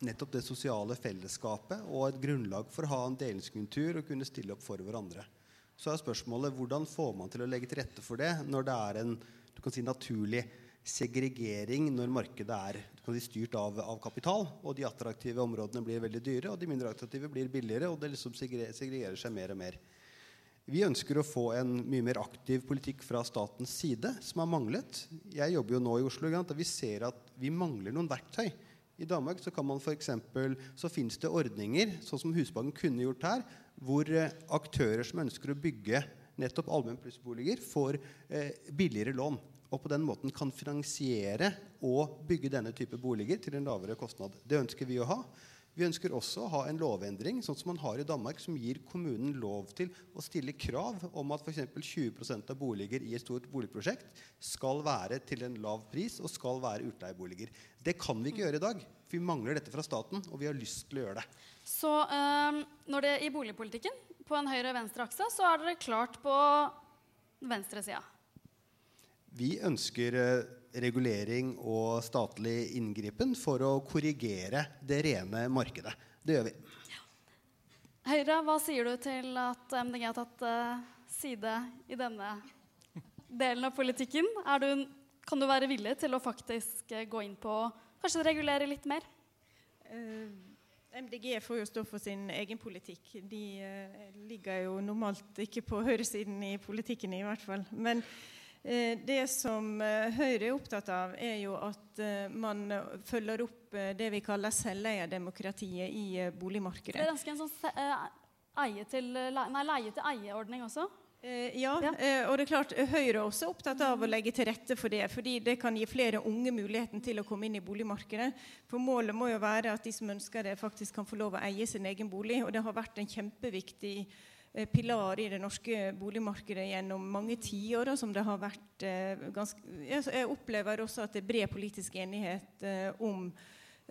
Speaker 13: nettopp det sosiale fellesskapet og et grunnlag for å ha en delingskultur og kunne stille opp for hverandre. Så er spørsmålet hvordan får man til å legge til rette for det når det er en du kan si, naturlig segregering når markedet er si, styrt av, av, kapital. Og de attraktive områdene blir veldig dyre, og de mindre attraktive blir billigere. Og det liksom segregerer seg mer og mer. Vi ønsker å få en mye mer aktiv politikk fra statens side, som har manglet. Jeg jobber jo nå i Oslo, og vi ser at vi mangler noen verktøy. I Danmark så, kan man for eksempel, så finnes det ordninger, sånn som Husbanken kunne gjort her, hvor eh, aktører som ønsker å bygge nettopp allmenn plussboliger, får eh, billigere lån og på den måten kan finansiere og bygge denne type boliger til en lavere kostnad. Det ønsker vi å ha. Vi ønsker også å ha en lovendring sånn som man har i Danmark, som gir kommunen lov til å stille krav om at f.eks. 20% av boliger i et stort boligprosjekt skal være til en lav pris og skal være utleieboliger. Det kan vi ikke gjøre i dag. Vi mangler dette fra staten, og vi har lyst til å gjøre det.
Speaker 1: Så øh, når det i boligpolitikken, på en høyre-venstre-akse, så er dere klart på venstresida?
Speaker 13: Vi ønsker eh, regulering og statlig inngripen for å korrigere det rene markedet. Det gjør vi.
Speaker 1: Høyre, hva sier du til at MDG har tatt eh, side i denne delen av politikken? Er du, kan du være villig til å faktisk eh, gå inn på kanskje regulere litt mer?
Speaker 11: MDG får jo stå for sin egen politikk. De ligger jo normalt ikke på høyresiden i politikken, i hvert fall. Men det som eh, Høyre er opptatt av, er jo at eh, man følger opp eh, det vi kaller selveierdemokratiet i boligmarkedet.
Speaker 1: Det er ganske en sånn eh, til, nei, leie til eie-ordning også?
Speaker 11: Eh, ja, eh, og det er klart Høyre er også opptatt av å legge til rette for det. fordi det kan gi flere unge muligheten til å komme inn i boligmarkedet. For Målet må jo være at de som ønsker det, faktisk kan få lov å eie sin egen bolig. Og det har vært en kjempeviktig eh, pilar i det norske boligmarkedet gjennom mange tiår. som det har vært eh, ganske, jeg, opplever også at det er bred politisk enighet eh, om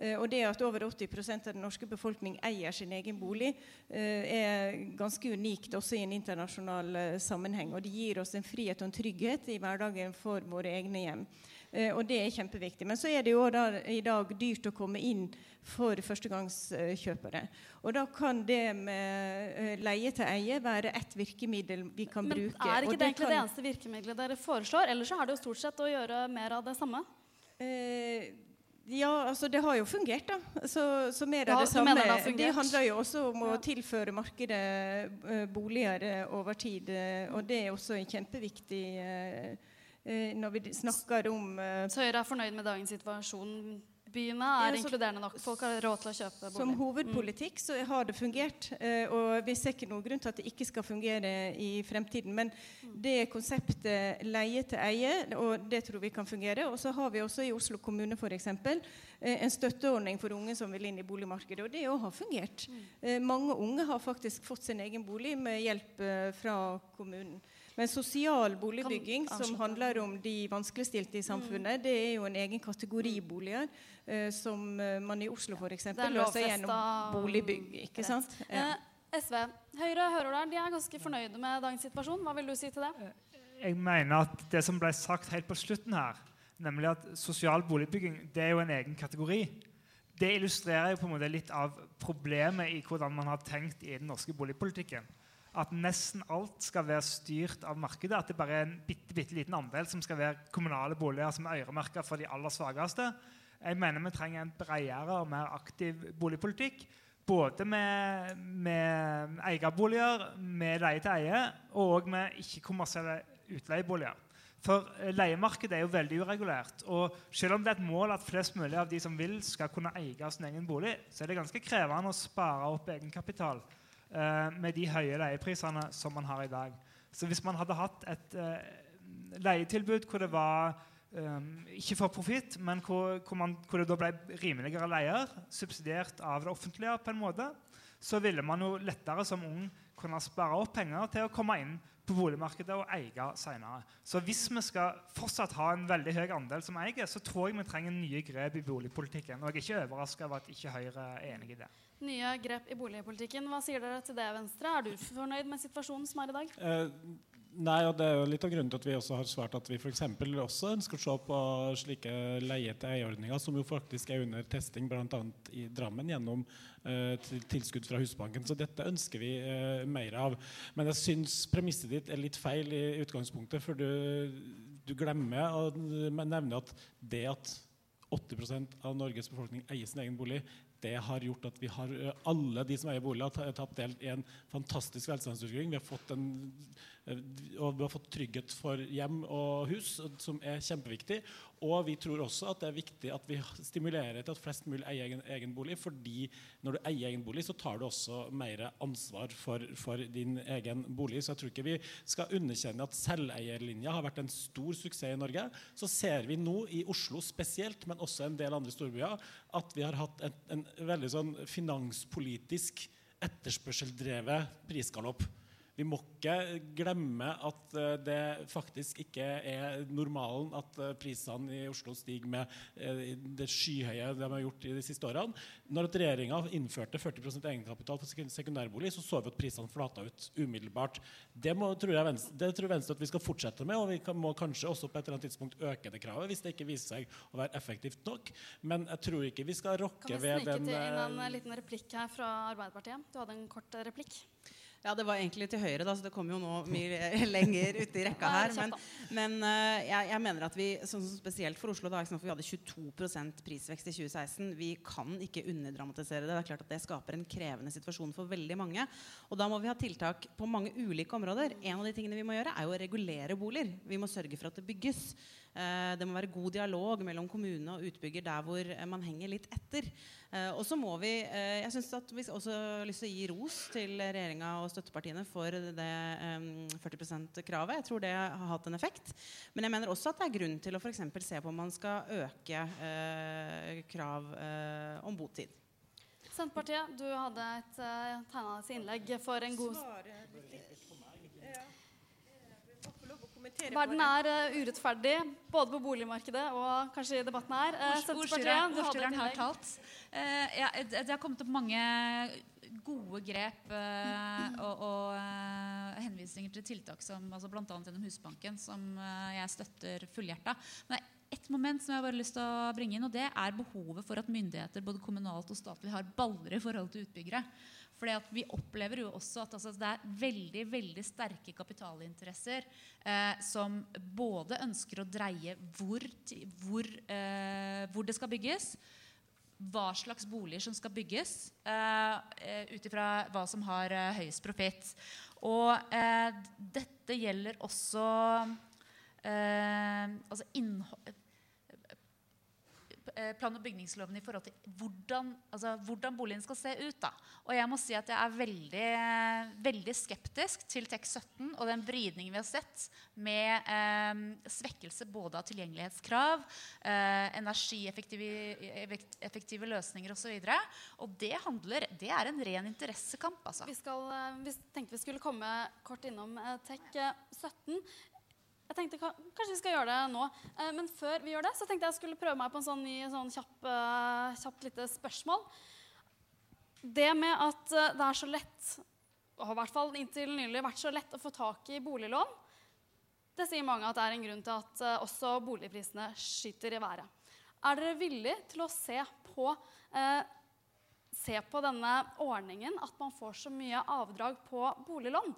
Speaker 11: Eh, Og det at over 80% av den norske befolkning eier sin egen bolig, eh, er ganske unikt også i en internasjonal eh, sammenheng. Og det gir oss en frihet og en trygghet i hverdagen for våre egne hjem. Eh, Og det er kjempeviktig. Men så er det jo da, i dag dyrt å komme inn for førstegangskjøpere. Og da kan det med eh, leie til eie være ett virkemiddel vi kan
Speaker 1: Men
Speaker 11: bruke.
Speaker 1: er
Speaker 11: Og
Speaker 1: ikke det egentlig
Speaker 11: kan-
Speaker 1: det eneste virkemidlet dere foreslår? Ellers så er det jo stort sett å gjøre mer av det samme.
Speaker 11: Eh, ja, altså det har jo fungert, da. Så, så mer
Speaker 1: Ja,
Speaker 11: av det samme.
Speaker 1: det?
Speaker 11: Det handler jo også om å tilføre markedet eh, boliger over tid. og det er også en kjempeviktig eh, når vi snakker om eh,
Speaker 1: Så Høyre er fornøyd med dagens situasjon? Byene er
Speaker 11: Ja, så-
Speaker 1: inkluderende nok? Folk har råd til å kjøpe bolig?
Speaker 11: Som hovedpolitikk så har det fungert. eh, og vi ser ikke noen grunn til at det ikke skal fungere i fremtiden. Men det konseptet leie til eie, og det tror vi kan fungere. Og så har vi også i Oslo kommune f.eks. en støtteordning for unge som vil inn i boligmarkedet. Og det òg har fungert. Eh, mange unge har faktisk fått sin egen bolig med hjelp eh, fra kommunen. Men sosial boligbygging, som handler om de vanskeligstilte i samfunnet, det er jo en egen kategori boliger. eh, som eh, man i Oslo f.eks.
Speaker 1: Er
Speaker 11: løser gjennom boligbygg. ikke sant? Ja.
Speaker 1: Eh, SV, Høyre hører der, de er ganske fornøyde med dagens situasjon. Hva vil du si til det?
Speaker 15: Jeg mener at det som ble sagt helt på slutten her, nemlig at sosial boligbygging det er jo en egen kategori, det illustrerer jo på en måte litt av problemet i hvordan man har tenkt i den norske boligpolitikken. At nesten alt skal være styrt av markedet. At det bare er en bitte, bitte liten andel som skal være kommunale boliger som er øremerka for de aller svakeste. Jeg mener vi trenger en bredere og mer aktiv boligpolitikk. Både med, med eierboliger, med leie til eie og med ikke-kommersielle utleieboliger. For eh, leiemarkedet er jo veldig uregulert. Og selv om det er et mål at flest mulig av de som vil, skal kunne eie sin egen bolig, så er det ganske krevende å spare opp egenkapital med de høye leieprisene som man har i dag. Så hvis man hadde hatt et eh, leietilbud hvor det var um, ikke for profitt, men hvor, hvor, man, hvor det da ble rimeligere leier, subsidiert av det offentlige på en måte, så ville man jo lettere som ung kunne spare opp penger til å komme inn på boligmarkedet og eie senere. Så hvis vi skal fortsatt ha en veldig høy andel som eier, så tror jeg vi trenger nye grep i boligpolitikken. Og jeg er ikke overraska over at ikke Høyre er enig i det.
Speaker 1: Nye grep i boligpolitikken. Hva sier dere til det, Venstre? Er du fornøyd med situasjonen som er i dag?
Speaker 12: Eh, nei, og det er jo litt av grunnen til at vi også har svart at vi eksempel også ønsker å se på slike leie-til-eie-ordninger, som jo faktisk er under testing bl.a. i Drammen gjennom eh, tilskudd fra Husbanken. Så dette ønsker vi eh, mer av. Men jeg syns premisset ditt er litt feil i utgangspunktet, for du, du glemmer å nevne at det at 80% av Norges befolkning eier sin egen bolig, det har gjort at vi har alle de som eier bolig, har tatt del i en fantastisk velstandsutvikling. Vi har fått en, og vi har fått trygghet for hjem og hus, som er kjempeviktig. Og vi tror også at det er viktig at vi stimulerer til at flest mulig eier egen, egen bolig. fordi når du eier egen bolig, så tar du også mer ansvar for, for din egen bolig. Så jeg tror ikke vi skal underkjenne at selveierlinja har vært en stor suksess i Norge. Så ser vi nå i Oslo spesielt, men også en del andre storbyer, at vi har hatt en, en veldig sånn finanspolitisk etterspørseldrevet prisgalopp. Vi må ikke glemme at eh, det faktisk ikke er normalen at eh, prisene i Oslo stiger med eh, det skyhøye de har gjort i de siste årene. Når regjeringa innførte 40% egenkapital for sekundærbolig, så så vi at prisene flata ut umiddelbart. Det, må, tror jeg det tror Venstre at vi skal fortsette med, og vi kan, må kanskje også på et eller annet tidspunkt øke det kravet hvis det ikke viser seg å være effektivt nok. Men jeg tror ikke vi skal
Speaker 1: Kan
Speaker 12: rokke
Speaker 1: vi
Speaker 12: ved
Speaker 1: snike
Speaker 12: den
Speaker 1: til inn en liten replikk her fra Arbeiderpartiet? Du hadde en kort replikk.
Speaker 8: Ja, det var egentlig til høyre, da, så det kommer jo nå mye lenger ute i rekka
Speaker 1: er
Speaker 8: her. Men, men eh, jeg, jeg mener at vi, sånn spesielt for Oslo, da, for vi hadde 22% prisvekst i 2016. Vi kan ikke underdramatisere det. Det er klart at det skaper en krevende situasjon for veldig mange. Og da må vi ha tiltak på mange ulike områder. En av de tingene vi må gjøre, er jo å regulere boliger. Vi må sørge for at det bygges. Eh, det må være god dialog mellom kommune og utbygger der hvor eh, man henger litt etter. Eh, og så må vi eh, Jeg synes at Vi også har lyst til å gi ros til regjeringa og støttepartiene for det eh, 40 %-kravet. Jeg tror det har hatt en effekt. Men jeg mener også at det er grunn til å for eksempel se på om man skal øke eh, krav eh, om botid.
Speaker 1: Senterpartiet, du hadde et uh, tegna innlegg for en god Verden er uh, urettferdig, både på boligmarkedet og kanskje i debatten her. Uh, Senterpartiet, du hadde et
Speaker 14: har talt. Uh, ja, det har kommet opp mange gode grep uh, og, og uh, henvisninger til tiltak som altså bl.a. gjennom Husbanken, som jeg støtter fullhjerta. Men det er ett moment som jeg har bare lyst til å bringe inn, og det er behovet for at myndigheter både kommunalt og statlig har baller i forhold til utbyggere. Fordi Vi opplever jo også at altså, det er veldig veldig sterke kapitalinteresser eh, som både ønsker å dreie hvor, hvor, eh, hvor det skal bygges, hva slags boliger som skal bygges, eh, ut ifra hva som har eh, høyest profitt. Og eh, dette gjelder også eh, altså innhold eh, plan- og bygningsloven i forhold til hvordan, altså, hvordan boligen skal se ut. Da. Og jeg må si at jeg er veldig, veldig skeptisk til TEK17 og den vridningen vi har sett med eh, svekkelse både av tilgjengelighetskrav, eh, energieffektive løsninger osv. Og, så og det handler, det er en ren interessekamp. Altså.
Speaker 1: Vi, skal, eh, vi tenkte vi skulle komme kort innom eh, TEK eh, 17. Jeg tenkte Kanskje vi skal gjøre det nå. Eh, men før vi gjør det, så tenkte jeg skulle prøve meg på en sånn ny sånn kjapp, eh, kjapt lite spørsmål. Det med at eh, det er så lett, og i hvert fall inntil nylig vært så lett å få tak i boliglån, det sier mange at det er en grunn til at også boligprisene skyter i været. Er dere villige til å se på, eh, se på denne ordningen, at man får så mye avdrag på boliglån?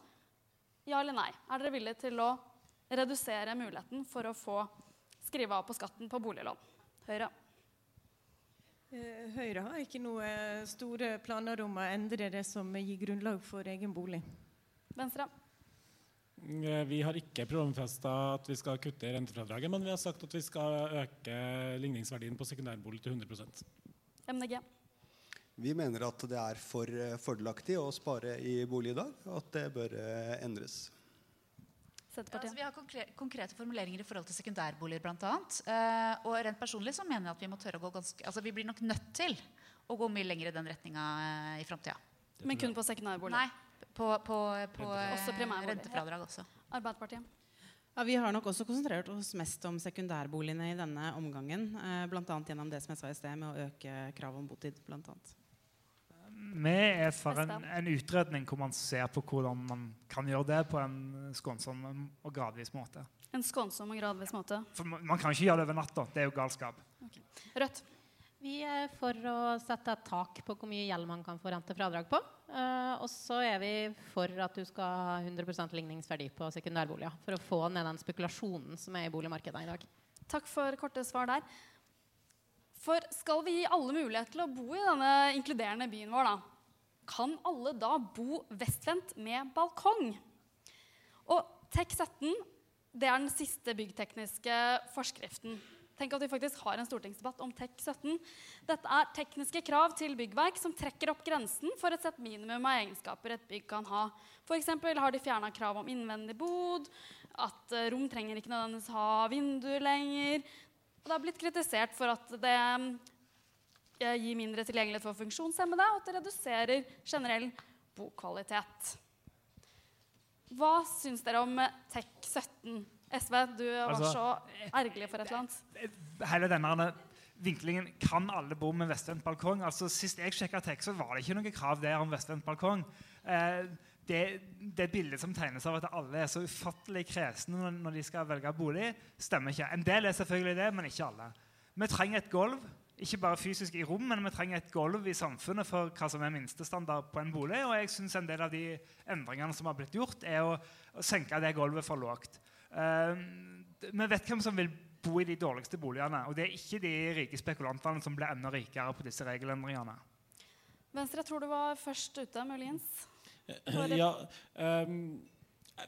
Speaker 1: Ja eller nei? Er dere villige til å redusere muligheten for å få skrive av på skatten på boliglån? Høyre.
Speaker 11: Eh, Høyre har ikke noen store planer om å endre det som gir grunnlag for egen bolig.
Speaker 1: Venstre.
Speaker 12: Eh, Vi har ikke programfesta at vi skal kutte i rentefradraget, men vi har sagt at vi skal øke ligningsverdien på sekundærbolig til 100%
Speaker 1: MDG.
Speaker 13: Vi mener at det er for eh, fordelaktig å spare i bolig i dag, og at det bør eh, endres.
Speaker 14: Ja, altså, vi har konkre konkrete formuleringer i forhold til sekundærboliger bl.a. Eh, og rent personlig så mener jeg at vi må tørre å gå ganske Altså vi blir nok nødt til å gå mye lenger i den retninga uh, i framtida.
Speaker 1: Men kun på sekundærboliger?
Speaker 14: Nei, på, på, på eh,
Speaker 1: Også
Speaker 14: rentefradrag også.
Speaker 1: Arbeiderpartiet.
Speaker 8: Ja, Vi har nok også konsentrert oss mest om sekundærboligene i denne omgangen. Eh, Bl.a. gjennom det som jeg sa i sted, med å øke kravet om botid. Blant annet.
Speaker 15: Vi er for en, en utredning hvor man ser på hvordan man kan gjøre det på en skånsom og gradvis måte.
Speaker 1: En skånsom og gradvis måte.
Speaker 15: For man, man kan ikke gjøre det over natta. Det er jo galskap.
Speaker 1: Rødt.
Speaker 16: Vi er for å sette et tak på hvor mye gjeld man kan få rentefradrag på. Uh, og så er vi for at du skal ha 100% ligningsverdi på sekundærboliger. For å få ned den spekulasjonen som er i boligmarkedet i dag.
Speaker 1: Takk for korte svar der. For skal vi gi alle mulighet til å bo i denne inkluderende byen vår, da, kan alle da bo vestvendt med balkong? Og TEK17 det er den siste byggtekniske forskriften. Tenk at vi faktisk har en stortingsdebatt om TEK17. Dette er tekniske krav til byggverk som trekker opp grensen for et sett minimum av egenskaper et bygg kan ha. F.eks. har de fjerna krav om innvendig bod, at eh, rom trenger ikke nødvendigvis ha vinduer lenger. Og det har blitt kritisert for at det eh, gir mindre tilgjengelighet for funksjonshemmede, og at det reduserer generell bokvalitet. Hva syns dere om TEK17? SV, du var
Speaker 15: Altså,
Speaker 1: så ergerlig for et eller annet.
Speaker 15: hele denne vinklingen Kan alle bo med vestvendt balkong? Altså, sist jeg sjekka TEK, så var det ikke noe krav der om vestvendt balkong. Eh, det, det bildet som tegnes av at alle er så ufattelig kresne når, når de skal velge bolig, stemmer ikke. En del er selvfølgelig det, men ikke alle. Vi trenger et gulv. Ikke bare fysisk i rom, men vi trenger et gulv i samfunnet for hva som er minstestandard på en bolig. Og jeg synes en del av de endringene som har blitt gjort, er å, å senke det gulvet for lågt. Uh, vi vet hvem som vil bo i de dårligste boligene. Og det er ikke de rike spekulantene som blir enda rikere på disse regelendringene.
Speaker 1: Venstre, jeg tror du var først ute, muligens.
Speaker 12: Ja, um,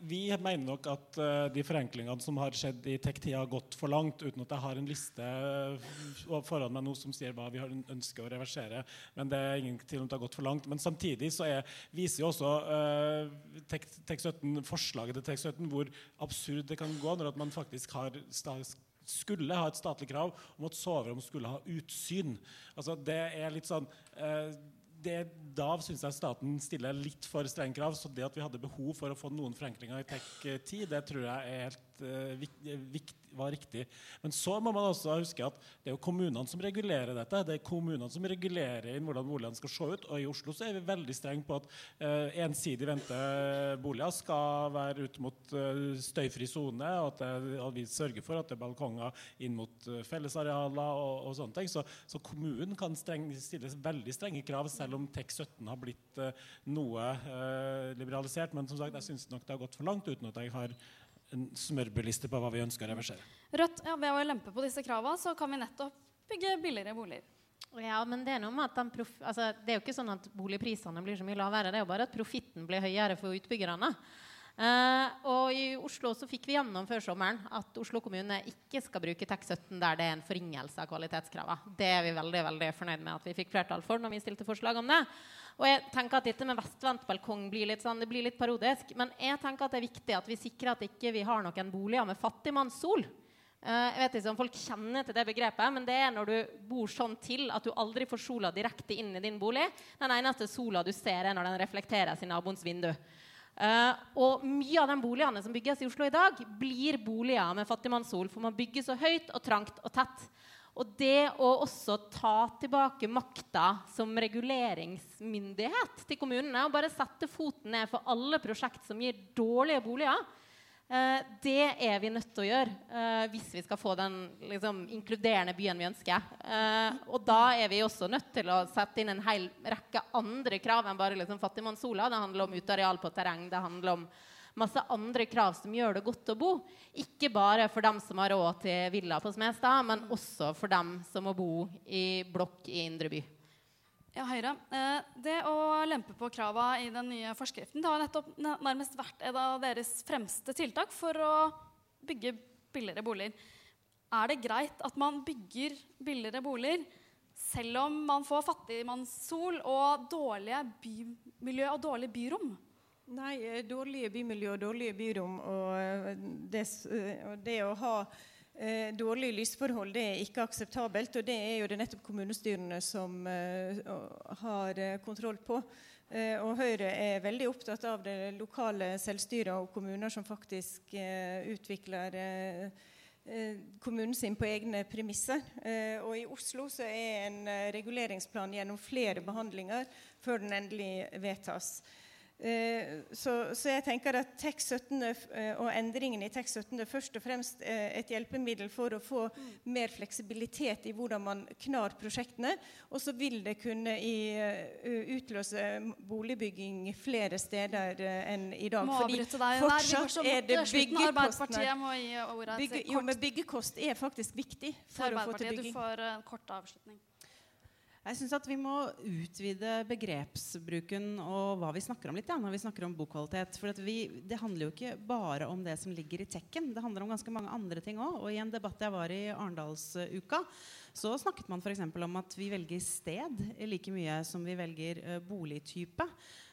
Speaker 12: vi mener nok at uh, de forenklingene som har skjedd i TEK10, har gått for langt, uten at jeg har en liste eh, foran meg nå som sier hva vi ønsker å reversere. Men det er ingen tvil om har gått for langt. Men samtidig så er, viser jo også uh, TEK17, forslaget til TEK17 hvor absurd det kan gå når at man faktisk har skulle ha et statlig krav om at soverom skulle ha utsyn. Altså det er litt sånn eh, det, Da syns jeg staten stiller litt for strenge krav. Så det at vi hadde behov for å få noen forenklinger i TEK 10, det tror jeg er helt uh, vik, vikt, var riktig. Men så må man også huske at det er jo kommunene som regulerer dette. Det er kommunene som regulerer inn hvordan boligene skal se ut. Og i Oslo så er vi veldig strenge på at uh, ensidig venteboliger skal være ut mot uh, støyfri sone, og at, det, at vi sørger for at det er balkonger inn mot uh, fellesarealer og, og sånne ting. Så, så kommunen kan streng, stille veldig strenge krav, selv om TEK 17 har blitt eh, noe eh, liberalisert. Men som sagt, jeg syns nok det har gått for langt uten at jeg har en smørbeliste på hva vi ønsker å reversere.
Speaker 1: Rødt, ja, ved å lempe på disse kravene, så kan vi nettopp bygge billigere boliger.
Speaker 16: Ja, men det er noe med at den prof altså, det er jo ikke sånn at boligprisene blir så mye lavere. Det er jo bare at profitten blir høyere for utbyggerne. Eh, og I Oslo så fikk vi gjennom før sommeren at Oslo kommune ikke skal bruke TEK17 der det er en forringelse av kvalitetskravene. Det er vi veldig veldig fornøyd med at vi fikk flertall for når vi stilte forslag om det. Og jeg tenker at dette med vestvendt balkong blir litt, sånn, det blir litt parodisk. Men jeg tenker at det er viktig at vi sikrer at ikke vi har noen boliger med fattigmannssol. Eh, jeg vet ikke om folk kjenner til det begrepet, men det er når du bor sånn til at du aldri får sola direkte inn i din bolig. Den eneste sola du ser, er når den reflekteres i naboens vindu. Eh, og mye av de boligene som bygges i Oslo i dag, blir boliger med fattigmannssol, for man bygger så høyt og trangt og tett. Og det å også ta tilbake makta som reguleringsmyndighet til kommunene, og bare sette foten ned for alle prosjekt som gir dårlige boliger, det er vi nødt til å gjøre eh, hvis vi skal få den liksom, inkluderende byen vi ønsker. Eh, og da er vi også nødt til å sette inn en hel rekke andre krav enn bare liksom, fattigmannssola. Det handler om uteareal på terreng. det handler om masse andre krav som gjør det godt å bo. Ikke bare for dem som har råd til villa på Smestad, men også for dem som må bo i blokk i indre by.
Speaker 1: Ja, Høyre. Eh, det å lempe på krava i den nye forskriften det har nettopp nærmest vært et av deres fremste tiltak for å bygge billigere boliger. Er det greit at man bygger billigere boliger selv om man får fattigmannssol og dårlige bymiljø og dårlig byrom?
Speaker 11: Nei, eh, dårlige bymiljø og dårlige byrom og eh, det, og det å ha eh, dårlige lysforhold det er ikke akseptabelt. Og det er jo det nettopp kommunestyrene som eh, har eh, kontroll på. Eh, og Høyre er veldig opptatt av det lokale selvstyret og kommuner som faktisk eh, utvikler eh, kommunen sin på egne premisser. Og I Oslo så er en reguleringsplan gjennom flere behandlinger før den endelig vedtas. Eh, så, så jeg tenker at tekst 17 eh, og endringene i tekst 17 er først og fremst eh, et hjelpemiddel for å få mer fleksibilitet i hvordan man knar prosjektene. Og så vil det kunne i, utløse boligbygging flere steder enn i dag.
Speaker 1: Må
Speaker 11: Fordi
Speaker 1: deg
Speaker 11: fortsatt er det
Speaker 1: ordet
Speaker 11: Bygge, jo, men byggekost er faktisk viktig for å få til bygging.
Speaker 1: Du får en kort avslutning.
Speaker 8: Jeg syns at vi må utvide begrepsbruken og hva vi snakker om litt ja, når vi snakker om bokvalitet. For vi, det handler jo ikke bare om det som ligger i tekken. Det handler om ganske mange andre ting òg. Og i en debatt jeg var i Arendalsuka, så snakket man f.eks. om at vi velger sted like mye som vi velger eh, boligtype.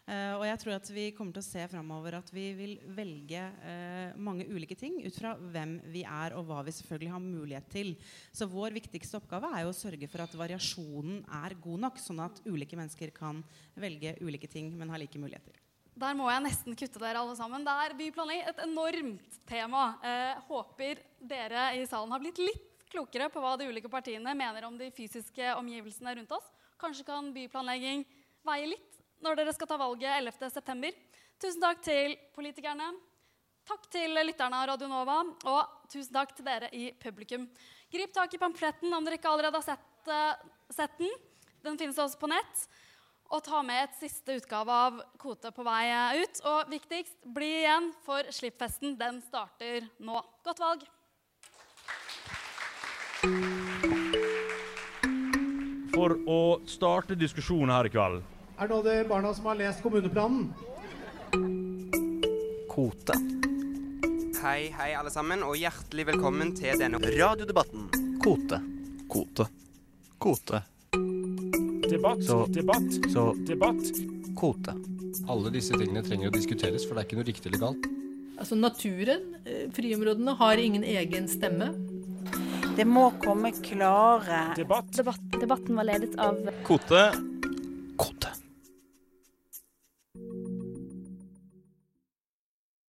Speaker 8: Eh, og jeg tror at vi kommer til å se fremover at vi vil velge uh, mange ulike ting ut fra hvem vi er, og hva vi selvfølgelig har mulighet til. Så vår viktigste oppgave er jo å sørge for at variasjonen er god nok, sånn at ulike mennesker kan velge ulike ting, men har like muligheter.
Speaker 1: Der må jeg nesten kutte dere alle sammen. Det er byplanlegging, et enormt tema. Eh, håper dere i salen har blitt litt klokere på hva de ulike partiene mener om de fysiske omgivelsene rundt oss. Kanskje kan byplanlegging veie litt når dere skal ta valget 11.9. Tusen takk til politikerne. Takk til lytterne av Radio Nova, og tusen takk til dere i publikum. Grip tak i pamfletten om dere ikke allerede har sett, uh, sett den. Den finnes også på nett. Og ta med et siste utgave av Kote på vei ut. Og viktigst, bli igjen, for slippfesten den starter nå. Godt valg.
Speaker 2: For å starte diskusjonen her i kveld.
Speaker 3: Er det alle barna som har lest kommuneplanen?
Speaker 4: Kote.
Speaker 5: Hei, hei, alle sammen, og hjertelig velkommen til denne
Speaker 4: Radiodebatten. Kote. Kote. Kote.
Speaker 2: Debatt,
Speaker 4: Så-
Speaker 2: debatt,
Speaker 4: Så
Speaker 2: debatt.
Speaker 4: Kote.
Speaker 6: Alle disse tingene trenger å diskuteres, for det er ikke noe riktig eller galt.
Speaker 7: Altså naturen, eh, friområdene, har ingen egen stemme.
Speaker 17: Det må komme klare
Speaker 2: Debatt.
Speaker 18: debatten var ledet av
Speaker 4: Kote. Kote.